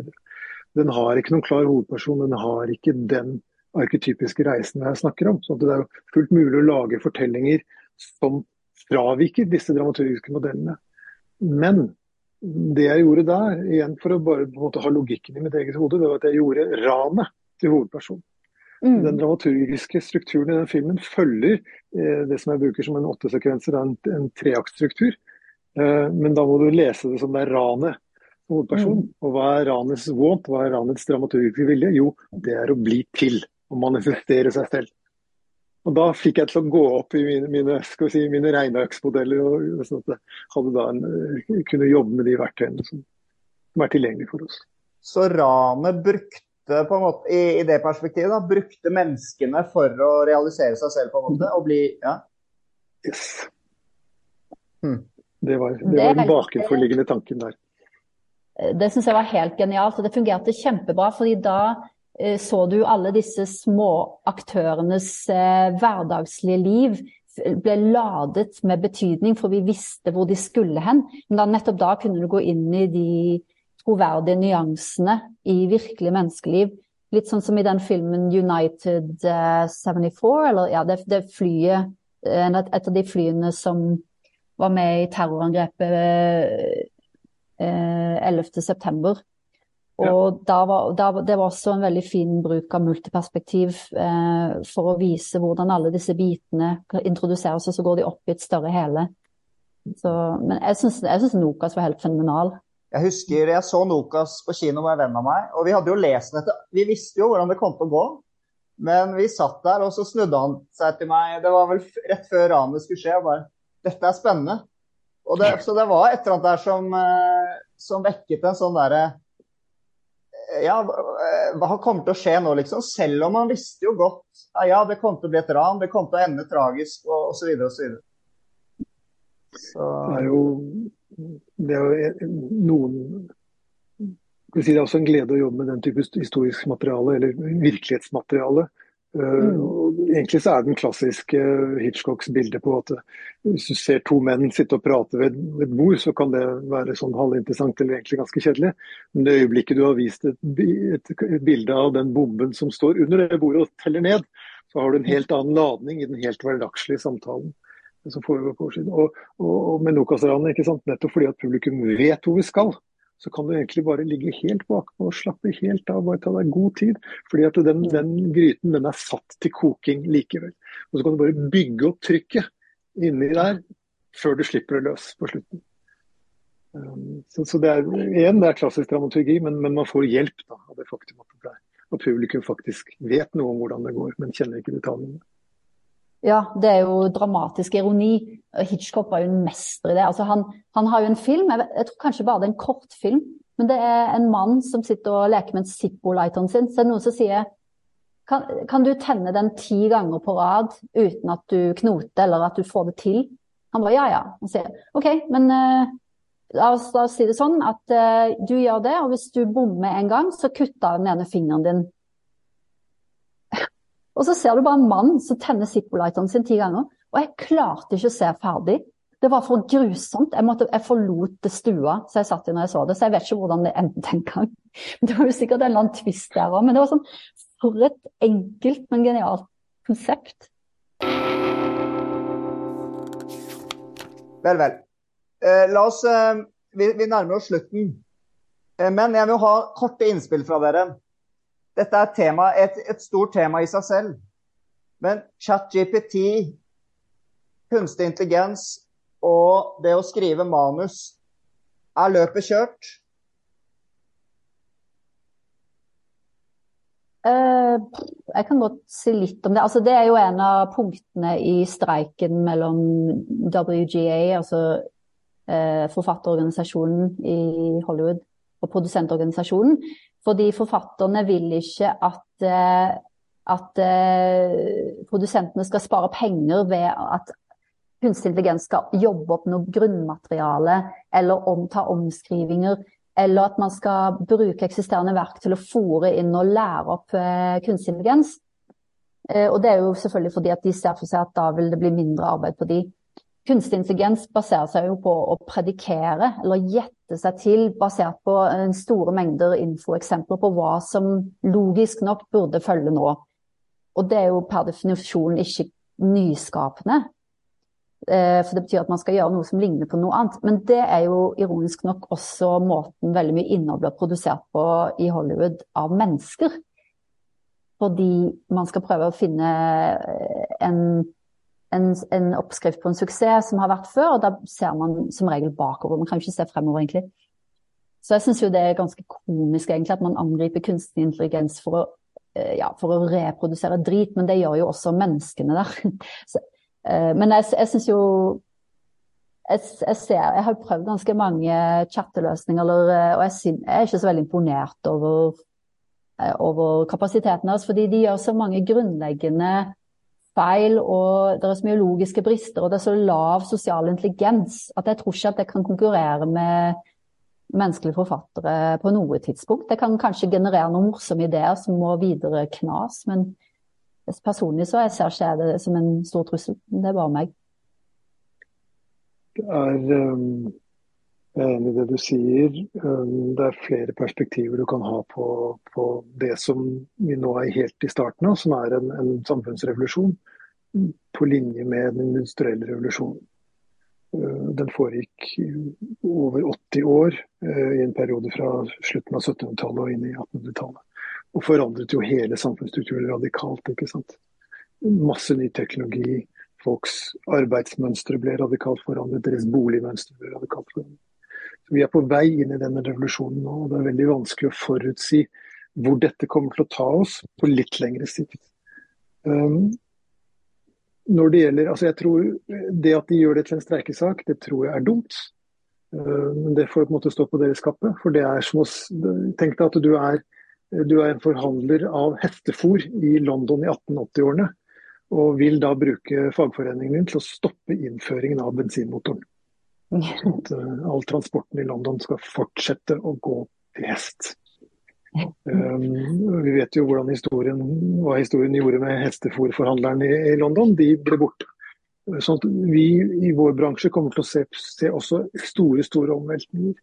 Speaker 3: Den har ikke noen klar hovedperson. Den har ikke den arketypiske reisen jeg snakker om. så Det er jo fullt mulig å lage fortellinger som fraviker disse dramaturgiske modellene. Men det jeg gjorde der, igjen for å bare på en måte ha logikken i mitt eget hode, det var at jeg gjorde ranet til hovedpersonen. Mm. Den dramaturgiske strukturen i den filmen følger eh, det som jeg bruker som en åttesekvenser, en, en treaktstruktur. Eh, men da må du lese det som det er ranet hovedpersonen. Mm. Og hva er ranets want, hva er ranets dramaturgiske vilje? Jo, det er å bli til. Å manifestere seg selv. Og Da fikk jeg til å gå opp i mine, mine, si, mine regneøksmodeller, og sånn at jeg hadde da en, eh, kunne jobbe med de verktøyene som, som er tilgjengelige for oss.
Speaker 1: Så ranet brukte på en måte, i, i det perspektivet, da, brukte menneskene for å realisere seg selv på en måte? Og bli Ja.
Speaker 3: Yes. Hmm. Det var, det var den bakenforliggende tanken der.
Speaker 2: Det syns jeg var helt genialt, og det fungerte kjempebra. fordi da så du alle disse små aktørenes eh, hverdagslige liv ble ladet med betydning, for vi visste hvor de skulle hen. Men da, nettopp da kunne du gå inn i de troverdige nyansene i virkelig menneskeliv. Litt sånn som i den filmen United 74, eh, eller ja, det, det flyet eh, Et av de flyene som var med i terrorangrepet eh, 11.9. Og ja. var, da, det var også en veldig fin bruk av multiperspektiv eh, for å vise hvordan alle disse bitene introduseres, og så går de opp i et større hele. Så, men jeg syns Nokas var helt fenomenal.
Speaker 1: Jeg husker jeg så Nokas på kino med en venn av meg, og vi hadde jo lest dette. Vi visste jo hvordan det kom til å gå, men vi satt der, og så snudde han seg til meg. Det var vel rett før ranet skulle skje, og bare Dette er spennende. Det, så det var et eller annet der som, eh, som vekket en sånn derre ja, hva kommer til å skje nå, liksom? Selv om man visste jo godt ja, ja, det kom til å bli et ran, det kom til å ende tragisk og osv. osv.
Speaker 3: Så... Det er jo det er noen si det er også en glede å jobbe med den type historisk materiale, eller virkelighetsmateriale. Eh, mm. Egentlig så er den klassiske Hitchcocks bilde på at hvis du ser to menn sitte og prate ved, et bord, så kan det være sånn halvinteressant eller egentlig ganske kjedelig. Men det øyeblikket du har vist et, et, et bilde av den bomben som står under det bordet og teller ned, så har du en helt annen ladning i den helt hverdagslige samtalen som foregår på årssiden. Og, og, og med Nokas-ranet, ikke sant? nettopp fordi at publikum vet hvor vi skal, så kan du egentlig bare ligge helt bakpå og slappe helt av. Bare ta deg god tid. Fordi at den, den, gryten den er satt til koking likevel. Og så kan du bare bygge opp trykket inni der før du slipper det løs på slutten. Um, så, så, det er igjen, det er klassisk dramaturgi, men, men man får hjelp da, av det faktum at, det er, at publikum faktisk vet noe om hvordan det går, men kjenner ikke detaljene.
Speaker 2: Ja, det er jo dramatisk ironi. Hitchcock var jo en mester i det. Altså, han, han, har jo en film, jeg, jeg, tror kanskje bare det er en kortfilm, men det er en mann som sitter og leker med en Zippo-lighteren sin. Så er noen som sier kan, kan, du tenne den ti ganger på rad uten at du knoter eller at du får det til? Han bare ja, ja. Han sier OK, men uh, La oss, la oss si det sånn at uh, du gjør det, og hvis du bommer en gang, så kutter den ene fingeren din. Og så ser du bare en mann som tenner Zippo-lighteren sin ti ganger. Og jeg klarte ikke å se ferdig. Det var for grusomt. Jeg, måtte, jeg forlot stua så jeg satt i når jeg så det, så jeg vet ikke hvordan det endte en gang. Det var jo sikkert en eller annen twist der òg, men det var sånn For et enkelt, men genialt konsept.
Speaker 1: Vel, vel. Eh, la oss, eh, vi, vi, nærmer oss slutten. Eh, men jeg vil ha korte innspill fra dere. Dette er tema, et, et stort tema i seg selv. Men ChatGPT, kunstig intelligens og det å skrive manus, er løpet kjørt?
Speaker 2: Uh, jeg kan godt si litt om det. Altså, det er jo en av punktene i streiken mellom WGA, altså eh, forfatterorganisasjonen i Hollywood og produsentorganisasjonen. Fordi forfatterne vil ikke at, eh, at eh, produsentene skal spare penger ved at kunstig intelligens skal jobbe opp noe grunnmateriale eller omta omskrivinger. Eller at man skal bruke eksisterende verk til å fòre inn og lære opp eh, kunstig intelligens. Og det er jo selvfølgelig fordi at de ser for seg at da vil det bli mindre arbeid på de. Kunstig intelligens baserer seg jo på å predikere eller gjette seg til basert på en store mengder infoeksempler på hva som logisk nok burde følge nå. Og det er jo per definisjon ikke nyskapende. Eh, for det betyr at man skal gjøre noe som ligner på noe annet. Men det er jo ironisk nok også måten veldig mye innhold blir produsert på i Hollywood av mennesker. Fordi man skal prøve å finne en en, en, oppskrift på en suksess som har vært før, og da ser man som regel bakover. Man kan jo ikke se fremover, egentlig. Så jeg syns jo det er ganske komisk egentlig at man angriper kunstig intelligens for å, eh, ja, for å reprodusere drit, men det gjør jo også menneskene der. Så, uh, men jeg, jeg syns jo jeg, jeg, ser, jeg har prøvd ganske mange chatteløsninger, eh, og jeg, synes, jeg, er ikke så veldig imponert over, over kapasiteten deres, fordi de gjør så mange grunnleggende feil, og det er så mye logiske brister, og det er så lav sosial intelligens at jeg tror ikke at det kan konkurrere med menneskelige forfattere på noe tidspunkt. Det kan kanskje generere noen morsomme ideer som må videre knas, men personlig så jeg ser ikke jeg det som en stor trussel. Det er bare meg.
Speaker 3: Det er um, Jeg er enig i det du sier. Um, det er flere perspektiver du kan ha på, på, det som vi nå er helt i starten av, som er en, en samfunnsrevolusjon på linje med den industrielle revolusjonen. Eh, den foregikk over 80 år eh, i en periode fra slutten av 1700-tallet og inn i 1800-tallet. Og forandret jo hele samfunnsstrukturen radikalt. ikke sant? Masse ny teknologi. Folks arbeidsmønstre ble radikalt forandret. Deres boligmønstre ble radikalt forandret. Vi er på vei inn i denne revolusjonen nå, og det er veldig vanskelig å forutsi hvor dette kommer til å ta oss på litt lengre sikt. Um, når det gjelder, altså jeg tror Det at de gjør det til en streikesak, det tror jeg er dumt. Eh, men det får på en måte stå på deres kappe. For det er som å Tenk deg at du er, du er en forhandler av hestefôr i London i 1880-årene. Og vil da bruke fagforeningen din til å stoppe innføringen av bensinmotoren. At eh, all transporten i London skal fortsette å gå til hest. Um, vi vet jo hvordan historien, hva historien gjorde med hestefòrforhandleren i, i, London. De ble borte. Sånn at vi i vår bransje kommer til å se, se også store store omveltninger.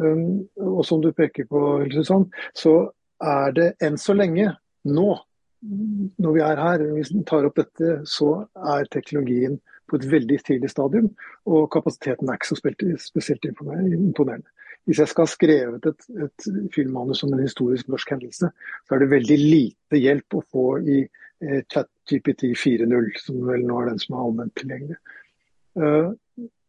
Speaker 3: Um, og som du peker på, Susann, så er det enn så lenge, nå, når vi er her, hvis vi tar opp dette, så er teknologien et veldig tidlig stadium. Og kapasiteten er ikke så spesielt imponerende. Hvis jeg skal ha skrevet et, et filmmanus om en historisk norsk hendelse, så er det veldig lite hjelp å få i eh, ChatGPT 4.0, som vel nå er den som er allment tilgjengelig. Uh,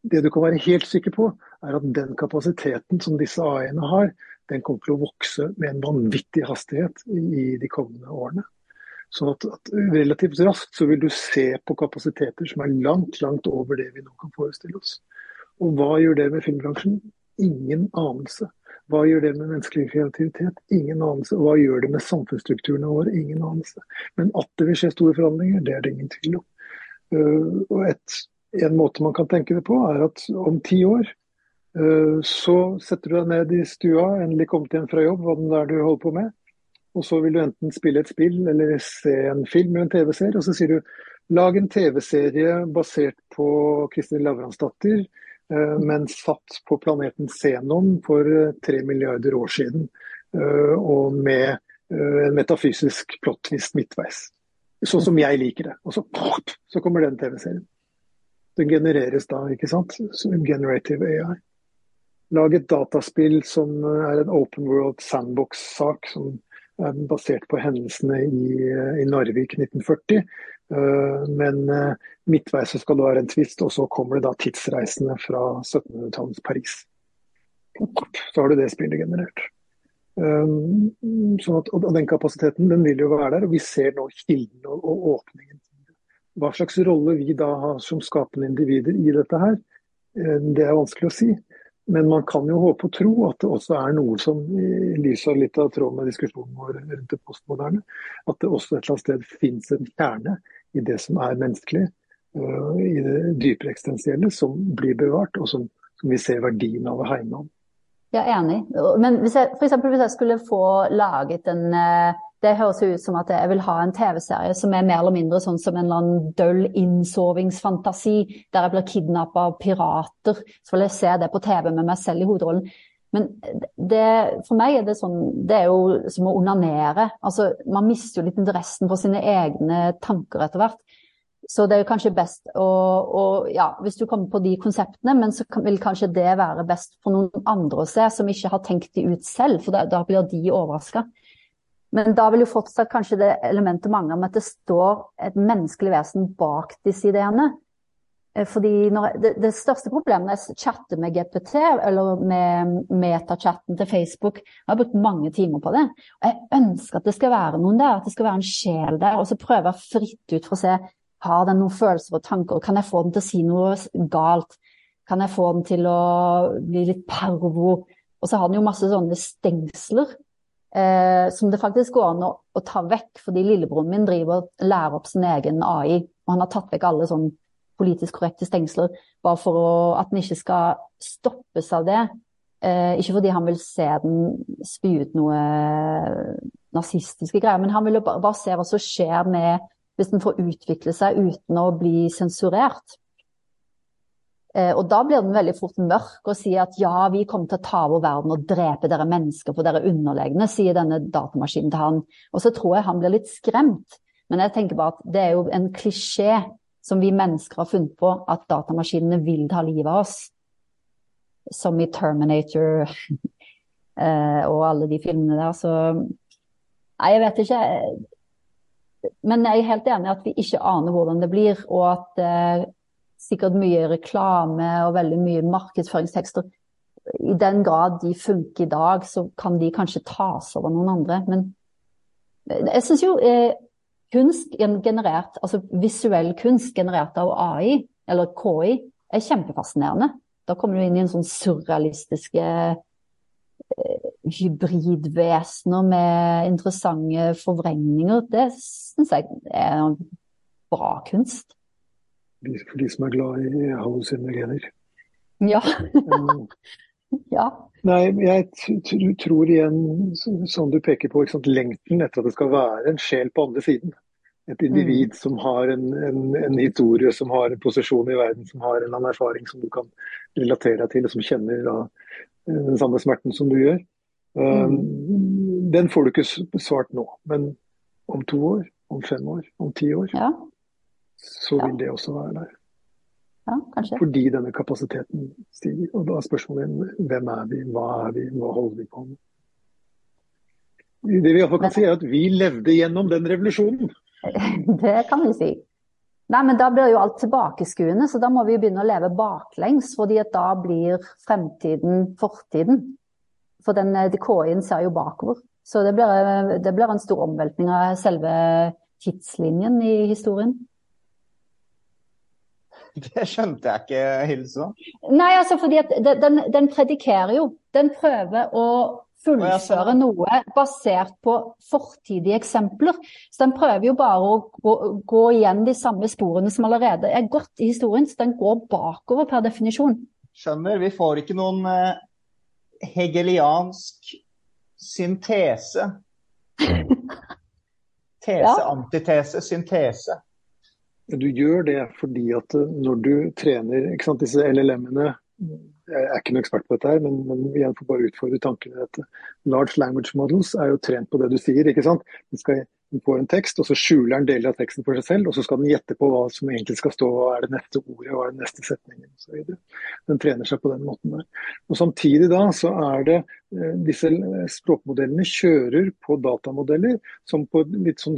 Speaker 3: det du kan være helt sikker på, er at den kapasiteten som disse AI-ene har, den kommer til å vokse med en vanvittig hastighet i de kommende årene. Sånn at, at, Relativt raskt så vil du se på kapasiteter som er langt langt over det vi nå kan forestille oss. Og Hva gjør det med filmbransjen? Ingen anelse. Hva gjør det med menneskelig kreativitet? Ingen anelse. Hva gjør det med samfunnsstrukturene våre? Ingen anelse. Men at det vil skje store forandringer, det er det ingen tvil om. Uh, og et, En måte man kan tenke det på, er at om ti år uh, så setter du deg ned i stua, endelig kommet hjem fra jobb, hva det er du holder på med. Og så vil du enten spille et spill eller se en film eller en TV-serie. Og så sier du lag en TV-serie basert på Kristin Lavransdatter, eh, men satt på planeten Zenon for eh, tre milliarder år siden. Eh, og med en metafysisk plot-twist midtveis. Sånn som jeg liker det. Og så, så kommer den TV-serien. Den genereres da, ikke sant. Som Generative AI. Lag et dataspill som er en open world sandbox-sak som basert på hendelsene i, i Narvik 1940. Eh, men eh, midtveis så skal det være en tvist, og så kommer det da tidsreisende fra 1700-tallets Paris. Så har du det spillet generert. Sånn at, og Den kapasiteten den vil jo være der, og vi ser nå kilden og, og åpningen. Hva slags rolle vi da har som skapende individer i dette her, det er vanskelig å si. Men man kan jo håpe og tro at det også er noe som, i lys av litt av tråden med diskusjonen vår rundt det postmoderne, at det også et eller annet sted finnes en kjerne i det som er menneskelig, uh, i det dypere eksistensielle, som blir bevart, og som, som, vi ser verdien av å hegne om.
Speaker 2: Jeg er enig. Men hvis jeg, for hvis jeg skulle få laget en uh det høres ut som at jeg vil ha en TV-serie som er mer eller mindre sånn som en eller annen døll innsovingsfantasi, der jeg blir kidnappa av pirater. Så vil jeg se det på TV med meg selv i hovedrollen. Men det, for meg er det sånn Det er jo som å onanere. Altså, man mister jo litt interessen for sine egne tanker etter hvert. Så det er jo kanskje best å, å Ja, hvis du kommer på de konseptene, men så vil kanskje det være best for noen andre å se, som ikke har tenkt de ut selv, for da, da blir de overraska. Men da vil jo fortsatt kanskje det elementet mange om at det står et menneskelig vesen bak disse ideene. Fordi fordi det, det, største problemet når jeg med GPT, eller med metachatten til Facebook Jeg har brukt mange timer på det. Og jeg ønsker at det skal være noen der, at det skal være en sjel der. Og så prøver jeg fritt ut for å se har den noen følelser og tanker. Kan jeg få den til å si noe galt? Kan jeg få den til å bli litt pervo? Og så har den jo masse sånne stengsler eh, som det faktisk går an å, å, ta vekk, fordi lillebroren min driver og lærer opp sin egen AI. Og han har tatt vekk alle sånn politisk korrekte stengsler, bare for å, at den ikke skal stoppes av det. Eh, ikke fordi han vil se den spy ut noe nazistiske greier, men han vil bare, bare se hva som skjer med hvis den får utvikle seg uten å bli sensurert. Eh, og da blir den veldig fort mørk og sier at ja, vi kommer til å ta over verden og drepe dere mennesker, for dere er underlegne, sier denne datamaskinen til han. Og så tror jeg han blir litt skremt. Men jeg tenker bare at det er jo en klisjé som vi mennesker har funnet på, at datamaskinene vil ta livet av oss. Som i Terminator eh, og alle de filmene der. Så Nei, jeg vet ikke. Men jeg er helt enig i at vi ikke aner hvordan det blir, og at eh, sikkert mye reklame og veldig mye markedsføringstekster. I den grad de funker i dag, så kan de kanskje tas over noen andre. Men jeg syns jo eh, kunst generert, altså visuell kunst generert av AI, eller KI, er kjempefascinerende. Da kommer du inn i en sånn surrealistiske eh, hybridvesener med interessante forvrengninger. Det syns jeg er bra kunst
Speaker 3: for de som er glad i hallusinogener.
Speaker 2: Ja. ja.
Speaker 3: Nei, jeg tror igjen, som du peker på, lengten etter at det skal være en sjel på andre siden. Et individ mm. som har en, en, en, historie, som har en posisjon i verden, som har en eller annen erfaring som du kan relatere deg til, og som kjenner da, den samme smerten som du gjør. Um, mm. Den får du ikke svart nå, men om to år, om fem år, om ti år.
Speaker 2: Ja
Speaker 3: så vil det også være der.
Speaker 2: Ja.
Speaker 3: Fordi denne kapasiteten stiger. Og da er spørsmålet hvem er vi, hva er vi, hva holder vi på med? Det vi iallfall kan si, er at vi levde gjennom den revolusjonen.
Speaker 2: Det kan vi si. Nei, men da blir jo alt tilbakeskuende, så da må vi begynne å leve baklengs. fordi at da blir fremtiden fortiden. For den DKI-en ser jo bakover. Så det blir, det blir en stor omveltning av selve tidslinjen i historien.
Speaker 1: Det skjønte jeg ikke, Hilse.
Speaker 2: Nei, altså fordi at den, den predikerer jo. Den prøver å fullføre noe basert på fortidige eksempler. Så den prøver jo bare å gå, gå, igjen de samme sporene som allerede er gått i historien. Så den går bakover per definisjon.
Speaker 1: Skjønner. Vi får ikke noen uh, hegeliansk syntese. Tese, ja. antitese, syntese.
Speaker 3: Du gjør det fordi at eh, når du trener ikke sant, disse LLM-ene Jeg er ikke noen ekspert på dette, her, men, men igjen får bare utfordre tankene i dette. Large language models er jo trent på det du sier. ikke sant? Den, skal, den får en tekst, og så skjuler den deler av teksten for seg selv. Og så skal den gjette på hva som egentlig skal stå, hva er det neste ordet, hva er det neste setningen osv. Den trener seg på den måten der. Og Samtidig da så er det eh, disse språkmodellene kjører på datamodeller som på litt sånn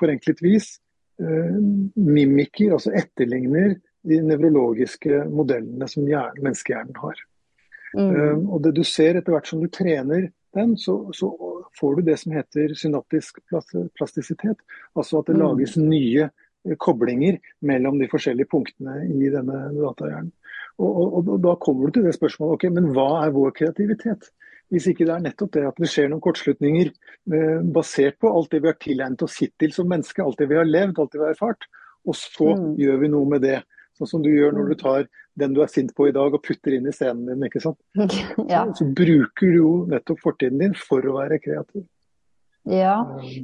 Speaker 3: forenklet vis mimikker, altså etterligner de nevrologiske modellene som hjernen, menneskehjernen har. Mm. Um, og det du ser etter hvert som du trener den, så, så, får du det som heter synaptisk plastisitet. Altså at det mm. lages nye koblinger mellom de forskjellige punktene i denne datahjernen. Og, og, og, da kommer du til det spørsmålet ok, men hva er vår kreativitet? Hvis ikke det er nettopp det at det skjer noen kortslutninger eh, basert på alt det vi har tilegnet oss hittil som menneske, alt det vi har levd, alt det vi har erfart, og så mm. gjør vi noe med det. Sånn som du gjør når du mm. tar den du er sint på i dag og putter inn i scenen din. ikke sant? Ja. Så, så, bruker du jo nettopp fortiden din for å være kreativ.
Speaker 2: Ja,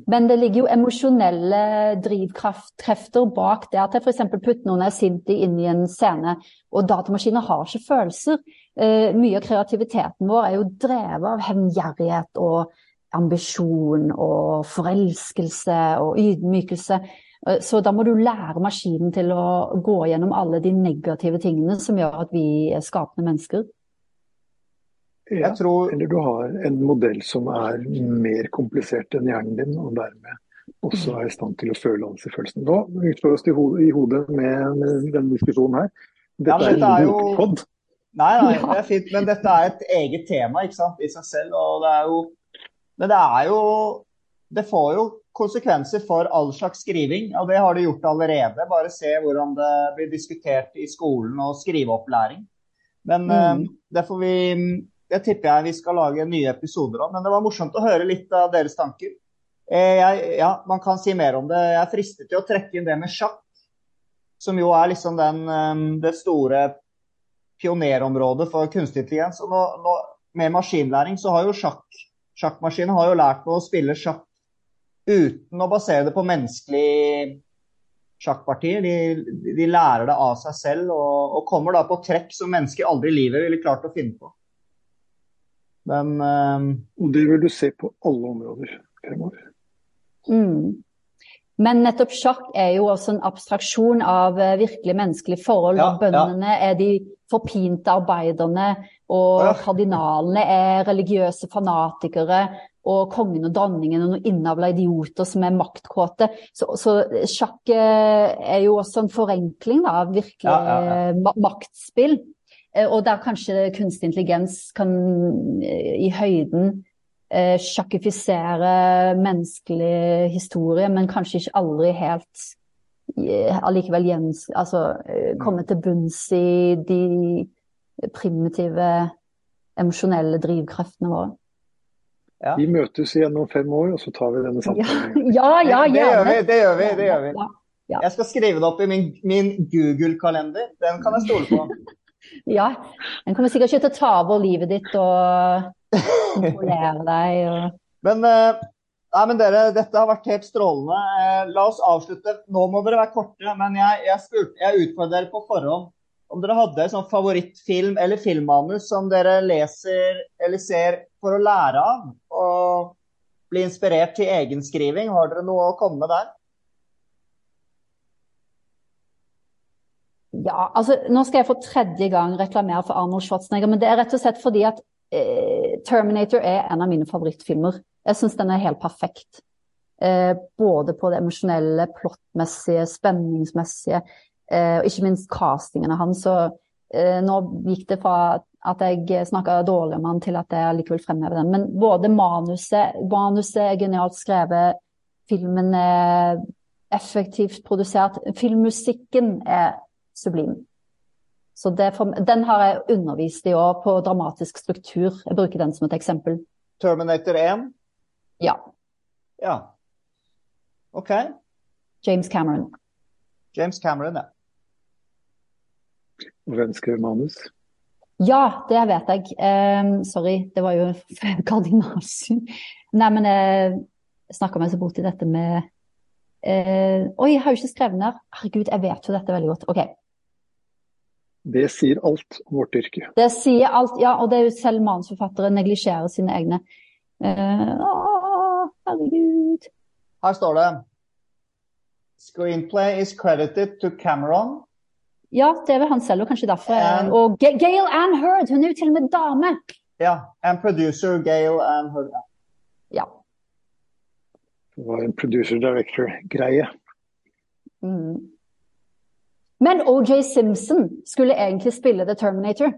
Speaker 2: men det ligger jo emosjonelle drivkrefter bak det at jeg f.eks. putter noen jeg er sint i inn i en scene, og datamaskiner har ikke følelser. Eh, mye av kreativiteten vår er jo drevet av hevngjerrighet og ambisjon og forelskelse og ydmykelse. Eh, så da må du lære maskinen til å gå gjennom alle de negative tingene som gjør at vi er skapende mennesker.
Speaker 3: Ja, tror... Eller du har en modell som er mer komplisert enn hjernen din, og dermed også er i stand til å føle alle disse følelsene. Nå utfører oss i hodet, i hodet med, med, denne diskusjonen her.
Speaker 1: Dette, ja, dette er, er jo Nei, nei, det er fint, men dette er et eget tema ikke sant, i seg selv. og det er jo Men det er jo Det får jo konsekvenser for all slags skriving, og det har det gjort allerede. Bare se hvordan det blir diskutert i skolen og skriveopplæring. Men mm. uh, det får vi det tipper jeg vi skal lage nye episoder om. Men det var morsomt å høre litt av deres tanker. Eh, jeg, ja, man kan si mer om det. Jeg er fristet til å trekke inn det med sjakk, som jo er liksom den, eh, det store pionerområdet for kunstig intelligens. Og nå, nå, med maskinlæring så har jo sjakk, sjakkmaskinen har jo lært å spille sjakk uten å basere det på menneskelige sjakkpartier. De, de, lærer det av seg selv og, og kommer da på trekk som mennesker aldri i livet ville klart å finne på.
Speaker 3: Men uh, Og det vil du se på alle områder fremover.
Speaker 2: Mm. Men nettopp sjakk er jo også en abstraksjon av uh, virkelig menneskelige forhold. Ja, bøndene ja. er de forpinte arbeiderne, og ja. kardinalene er religiøse fanatikere. Og kongen og dronningen er noen innavla idioter som er maktkåte. Så, så, sjakk eh, er jo også en forenkling av virkelig maktspill. Eh, og der kanskje kunstig intelligens kan eh, i høyden eh, sjakkifisere menneskelig historie, men kanskje ikke aldri helt allikevel gjens, altså, komme til bunns i de primitive emosjonelle drivkreftene våre.
Speaker 3: Ja. Vi møtes igjen om fem år, og så tar vi denne samtalen.
Speaker 2: Ja, ja,
Speaker 1: ja, gjerne. Det gjør vi. det gjør vi. Det gjør vi. Jeg skal skrive det opp i min, min Google-kalender. Den kan jeg stole på.
Speaker 2: Ja. Den kommer sikkert ikke til å ta over livet ditt og kontrollere deg. Og...
Speaker 1: Men, uh, nei, men dere, dette har vært helt strålende. Uh, la oss avslutte. Nå må dere være korte, men jeg, jeg, spurte, jeg utfordrer dere på forhånd om dere hadde en sånn favorittfilm eller filmmanus som dere leser eller ser for å lære av og bli inspirert til egenskriving. Har dere noe å komme med der?
Speaker 2: Ja, altså nå skal jeg for tredje gang reklamere for Arnold Schwarzenegger, men det er rett og slett fordi at eh, Terminator er en av mine favorittfilmer. Jeg syns den er helt perfekt. Eh, både på det emosjonelle, plottmessige, spenningsmessige, eh, og ikke minst castingene hans. Så eh, nå gikk det fra at jeg snakka dårlig om han til at jeg likevel fremhever den. Men både manuset, manuset er genialt skrevet, filmen er effektivt produsert, filmmusikken er sublim. Så for, den har jeg undervist i òg, på dramatisk struktur. Jeg bruker den som et eksempel.
Speaker 1: Terminator 1?
Speaker 2: Ja.
Speaker 1: Ja. OK.
Speaker 2: James Cameron.
Speaker 1: James Cameron, ja.
Speaker 3: Hvem skrev manus?
Speaker 2: Ja, det vet jeg. Um, sorry, det var jo kardinalsyn. Nei, men jeg snakka meg så bort i dette med uh, Oi, jeg har jo ikke skrevet ned. Herregud, jeg vet jo dette veldig godt. OK.
Speaker 3: Det sier alt om vårt yrke.
Speaker 2: Det sier alt, ja. Og det er jo selv manusforfattere neglisjerer sine egne. Uh, å, herregud.
Speaker 1: Her står det Screenplay is credited to Cameron.
Speaker 2: Ja, det er vel han selv, og kanskje derfor. And, og Gail Ann Hurd, hun er jo til og med dame.
Speaker 1: Ja. And producer Gail Ann Hurd.
Speaker 2: Ja.
Speaker 3: Det var en producer-director-greie.
Speaker 2: Mm. Men OJ Simpson skulle egentlig spille The Terminator.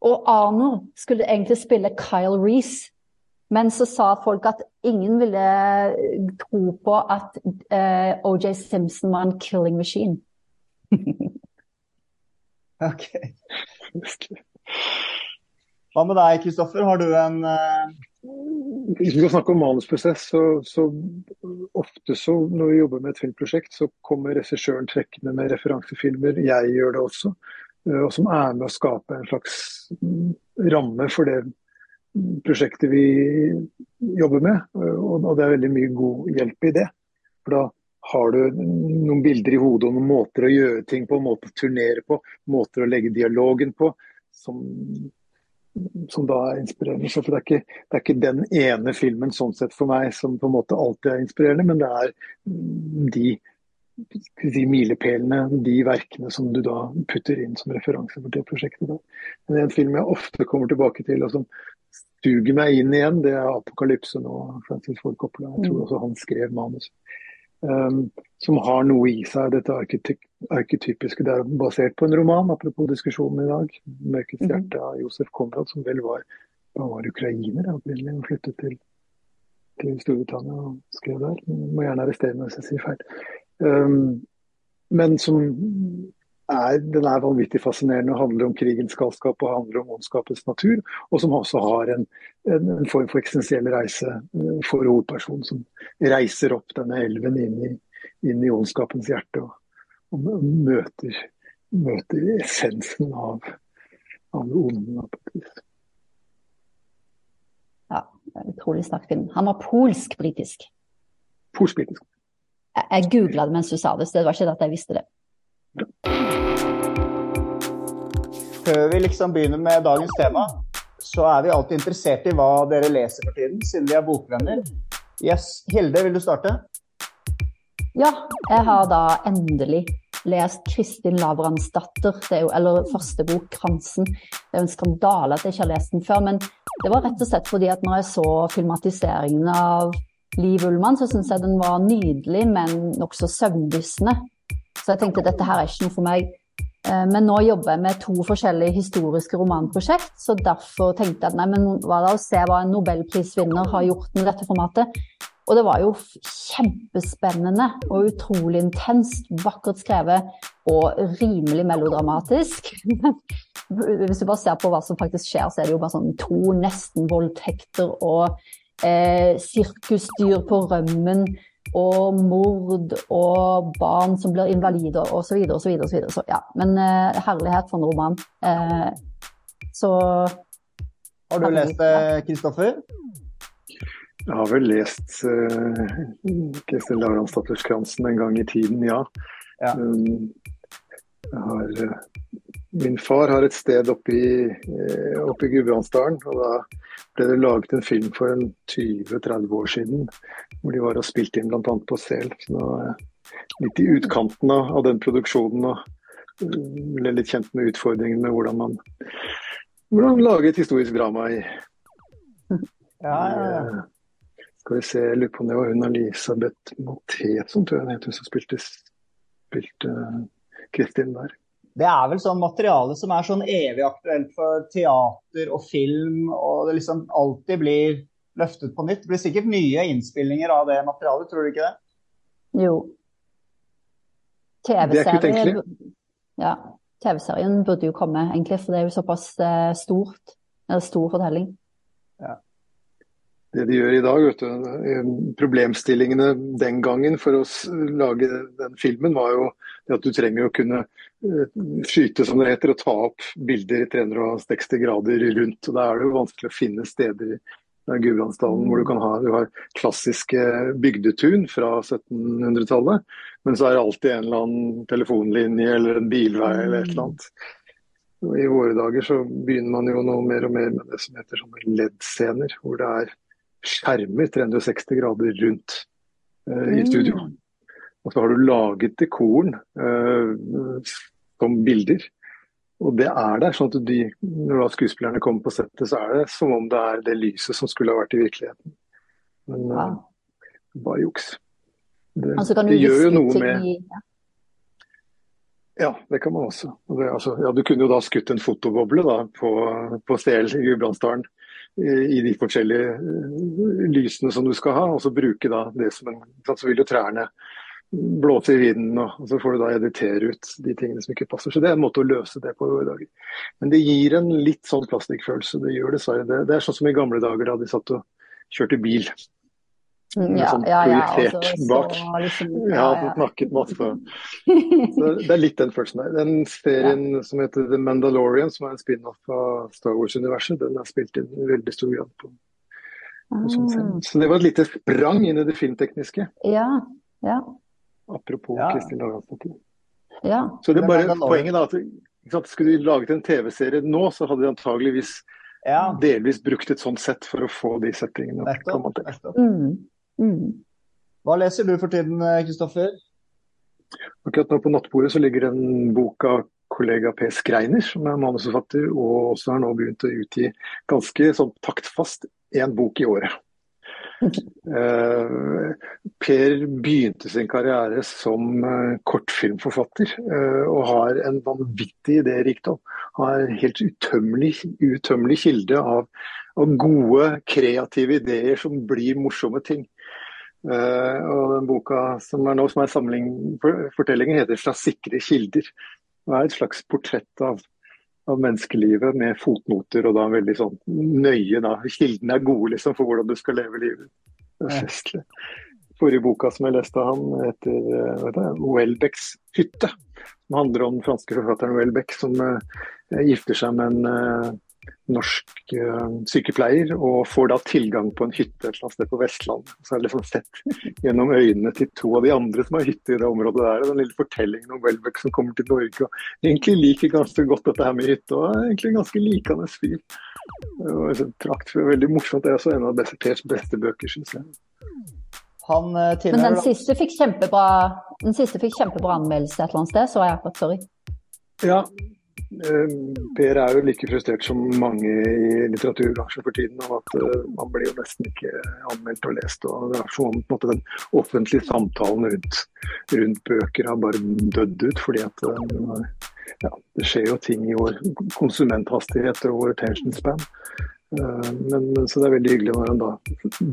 Speaker 2: Og Arno skulle egentlig spille Kyle Reece. Men så sa folk at ingen ville tro på at uh, eh, OJ Simpson var en killing machine.
Speaker 1: ok. Hva med deg, Kristoffer? Har du en uh...
Speaker 3: Hvis vi skal snakke om manusprosess, så, så, ofte så når vi jobber med et filmprosjekt, så kommer regissøren trekkende med referansefilmer. Jeg gjør det også. Uh, og som er med å skape en slags mm, ramme for det prosjektet vi jobber med. Og, og det er veldig mye god hjelp i det. For da har du noen bilder i hodet og noen måter å gjøre ting på, måter å turnere på, måter å legge dialogen på, som, som da er inspirerende. Så det er, ikke, det, er ikke, den ene filmen sånn sett for meg som på en måte alltid er inspirerende, men det er de, de milepælene, de verkene som du da putter inn som referanse for det prosjektet. Da. Men en film jeg ofte kommer tilbake til, og som suger meg inn igjen, det er 'Apokalypse' nå. Francis Ford Coppola. Jeg tror mm. også han skrev manus. Um, som har noe i seg, dette arketypiske. Det er basert på en roman, apropos diskusjonen i dag. 'Mørkets mhm. hjerte' av Josef Konrad, som vel var, var ukrainer opprinnelig og flyttet til, til, Storbritannia og skrev der. Må gjerne arrestere meg hvis jeg sier feil. Um, men som er, den er vanvittig fascinerende og handler om krigens galskap og handler om ondskapets natur. Og som også har en, en, en form for eksistensiell reise eh, for hovedpersonen, som reiser opp denne elven inn i, inn i ondskapens hjerte og, og møter, møter, essensen av, av det onde.
Speaker 2: Ja, utrolig sterk film. Han var polsk-britisk.
Speaker 3: Polsk-britisk.
Speaker 2: Jeg, jeg googla det mens du sa det, så det var ikke at jeg visste det.
Speaker 1: Før vi liksom begynner med dagens tema, så er vi alltid interessert i hva dere leser for tiden, siden vi er bokvenner. Yes, Hilde, vil du starte?
Speaker 2: Ja, jeg har da endelig lest Kristin Lavransdatter, eller første bok, 'Kransen'. Det er jo en skandale at jeg ikke har lest den før, men det var rett og slett fordi at når jeg så filmatiseringen av Liv Ullmann, så syns jeg den var nydelig, men nokså søvndyssende. Så jeg tenkte dette her er ikke noe for meg. Eh, men nå jobber jeg med to forskjellige historiske romanprosjekt, så derfor tenkte jeg nei, men hva da å se hva en nobelprisvinner har gjort med dette formatet. Og det var jo kjempespennende og utrolig intenst, vakkert skrevet og rimelig melodramatisk. Hvis du bare ser på hva som faktisk skjer, så er det jo bare sånn to nesten-voldtekter og eh, sirkusdyr på rømmen og mord og barn som blir invalider osv. osv. osv. Så, ja. Men uh, herlighet for en roman. Uh, så
Speaker 1: Har du lest det, Kristoffer?
Speaker 3: Jeg har vel lest uh, Kristin Lavransdatters 'Kransen' en gang i tiden, ja. ja. Um, har, uh, min far har et sted oppe i, oppe i Gudbrandsdalen. og da ble det laget en film for 20-30 år siden hvor de var og spilte inn bl.a. på Sel. Så nå er jeg litt i utkanten av, den produksjonen og ble litt kjent med utfordringene med hvordan man hvordan lage et historisk drama i,
Speaker 1: ja, ja, ja.
Speaker 3: Skal vi se, jeg lurer på om det var hun Elisabeth Matheson, tror jeg hun het, hun som spilte, spilte Kristin der.
Speaker 1: Det er vel sånn materiale som er sånn evig aktuelt for teater og film, og det liksom alltid blir løftet på nytt. Det blir sikkert nye innspillinger av det materialet, tror du ikke det?
Speaker 2: Jo.
Speaker 3: Er
Speaker 2: TV-serien ja, TV-serien burde jo komme, egentlig, for det er jo såpass eh, stort. Eller stor fortelling.
Speaker 3: Det de gjør i dag. Eh, Problemstillingene den gangen for å lage den filmen var jo at du trenger å kunne eh, skyte, som det heter, og ta opp bilder i 360 grader rundt. og Da er det jo vanskelig å finne steder i Gudbrandsdalen hvor du kan ha du har klassiske bygdetun fra 1700-tallet, men så er det alltid en eller annen telefonlinje eller en bilvei eller et eller annet. I våre dager så begynner man jo nå mer og mer med det som heter sånne LED-scener, hvor det er skjermer 360 grader rundt eh, i studio.
Speaker 2: Mm.
Speaker 3: Og så har du laget dekoren eh, som bilder. Og det er der, sånn at de, når skuespillerne kommer på settet, så er det som om det er det lyset som skulle ha vært i virkeligheten. Men ja.
Speaker 2: uh,
Speaker 3: bare juks. Det,
Speaker 2: Altså
Speaker 3: det gjør jo noe med Ja, det kan man også. Det, altså, ja, du kunne jo da skutt en fotoboble da, på, på Sel i Gudbrandsdalen i, i de forskjellige eh, lysene som du skal ha, og så bruke da det som en Så vil jo trærne blåse i vinden, og så får du da editere ut de tingene som ikke passer. Så det er en måte å løse det på i dag. Men det gir en litt sånn plastikkfølelse. Det gjør dessverre det. Det er sånn som i gamle dager da de satt og kjørte bil.
Speaker 2: Ja,
Speaker 3: sånn
Speaker 2: ja, ja. og så
Speaker 3: bak.
Speaker 2: liksom,
Speaker 3: Jeg
Speaker 2: ja,
Speaker 3: har snakket masse. Så det er litt den følelsen der. Den serien som heter The Mandalorian, som er en spin-off av Star Wars-universet, den er spilt inn i veldig stor grad på, på sånn
Speaker 2: Ah,
Speaker 3: scene. Så det var et lite sprang inn i det filmtekniske.
Speaker 2: ja, ja,
Speaker 3: Apropos
Speaker 1: Ja.
Speaker 3: Kristin Lagandsdatter.
Speaker 2: ja.
Speaker 3: Så det er bare poenget da, at ikke sant, skulle de laget en TV-serie nå, så hadde de antageligvis
Speaker 1: Ja,
Speaker 3: delvis brukt et sånt sett for å få de settingene.
Speaker 1: nettopp. nettopp.
Speaker 2: Mm, mm.
Speaker 1: Hva leser du for tiden, Kristoffer?
Speaker 3: Akkurat nå på nattbordet så ligger en bok av kollega Per Skreiner, som er manusforfatter, og også har nå begynt å utgi ganske sånn taktfast én bok i året. Uh, per begynte sin karriere som uh, kortfilmforfatter, uh, og har en vanvittig idérikdom. Har en helt utømmelig, utømmelig kilde av, av gode, kreative ideer som blir morsomme ting. Eh, og den boka som er nå som er samling for, fortellingen, heter 'Fra sikre kilder'. Det er et slags portrett av, av menneskelivet med fotnoter, og da veldig sånn nøye. da, Kildene er gode liksom for hvordan du skal leve livet. Det er festlig. Forrige boka som jeg leste av han, heter eh, 'Welbecks hytte'. Som handler om den franske forfatteren Welbeck som uh, gifter seg med en eh, norsk uh, sykepleier, og får da tilgang på en hytte et eller annet sted på Vestlandet. Så er det liksom sett gjennom øynene til to av de andre som har hytte i det området der. Den lille fortellingen om Welbeck som kommer til Norge og egentlig liker ganske godt dette her med hytte, og er egentlig en ganske likende fyr. Det var veldig morsomt. Det er også en av Besserters beste bøker, syns jeg.
Speaker 1: Han eh,
Speaker 2: Men den siste fikk kjempebra, den siste fikk kjempebra anmeldelse et eller annet sted, så jeg akkurat, sorry.
Speaker 3: Ja, Per er jo like frustrert som mange i litteraturbransjen for tiden av at eh, man blir jo nesten ikke anmeldt og lest. og Det er som om måte, den offentlige samtalen rundt, rundt bøker har bare dødd ut. fordi at eh, ja, det skjer jo ting i vår konsumenthastighet og vår attention span. Eh, Men, så det er veldig hyggelig når han da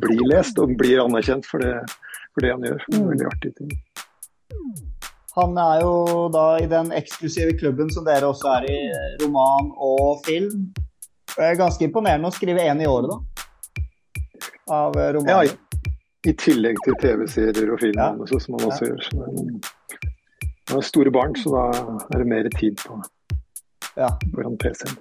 Speaker 3: blir lest og blir anerkjent for det, for det han gjør. Veldig artig ting.
Speaker 1: Han er jo da i den eksklusive klubben som dere også er i, eh, roman og film. Det er ganske imponerende å skrive én i året, da. Av romanen.
Speaker 3: Ja, i, tillegg til TV-serier og film,
Speaker 1: Ja.
Speaker 3: som man også gjør. Så det, er store barn, så da er det mer tid på
Speaker 1: Ja.
Speaker 3: foran PC-en.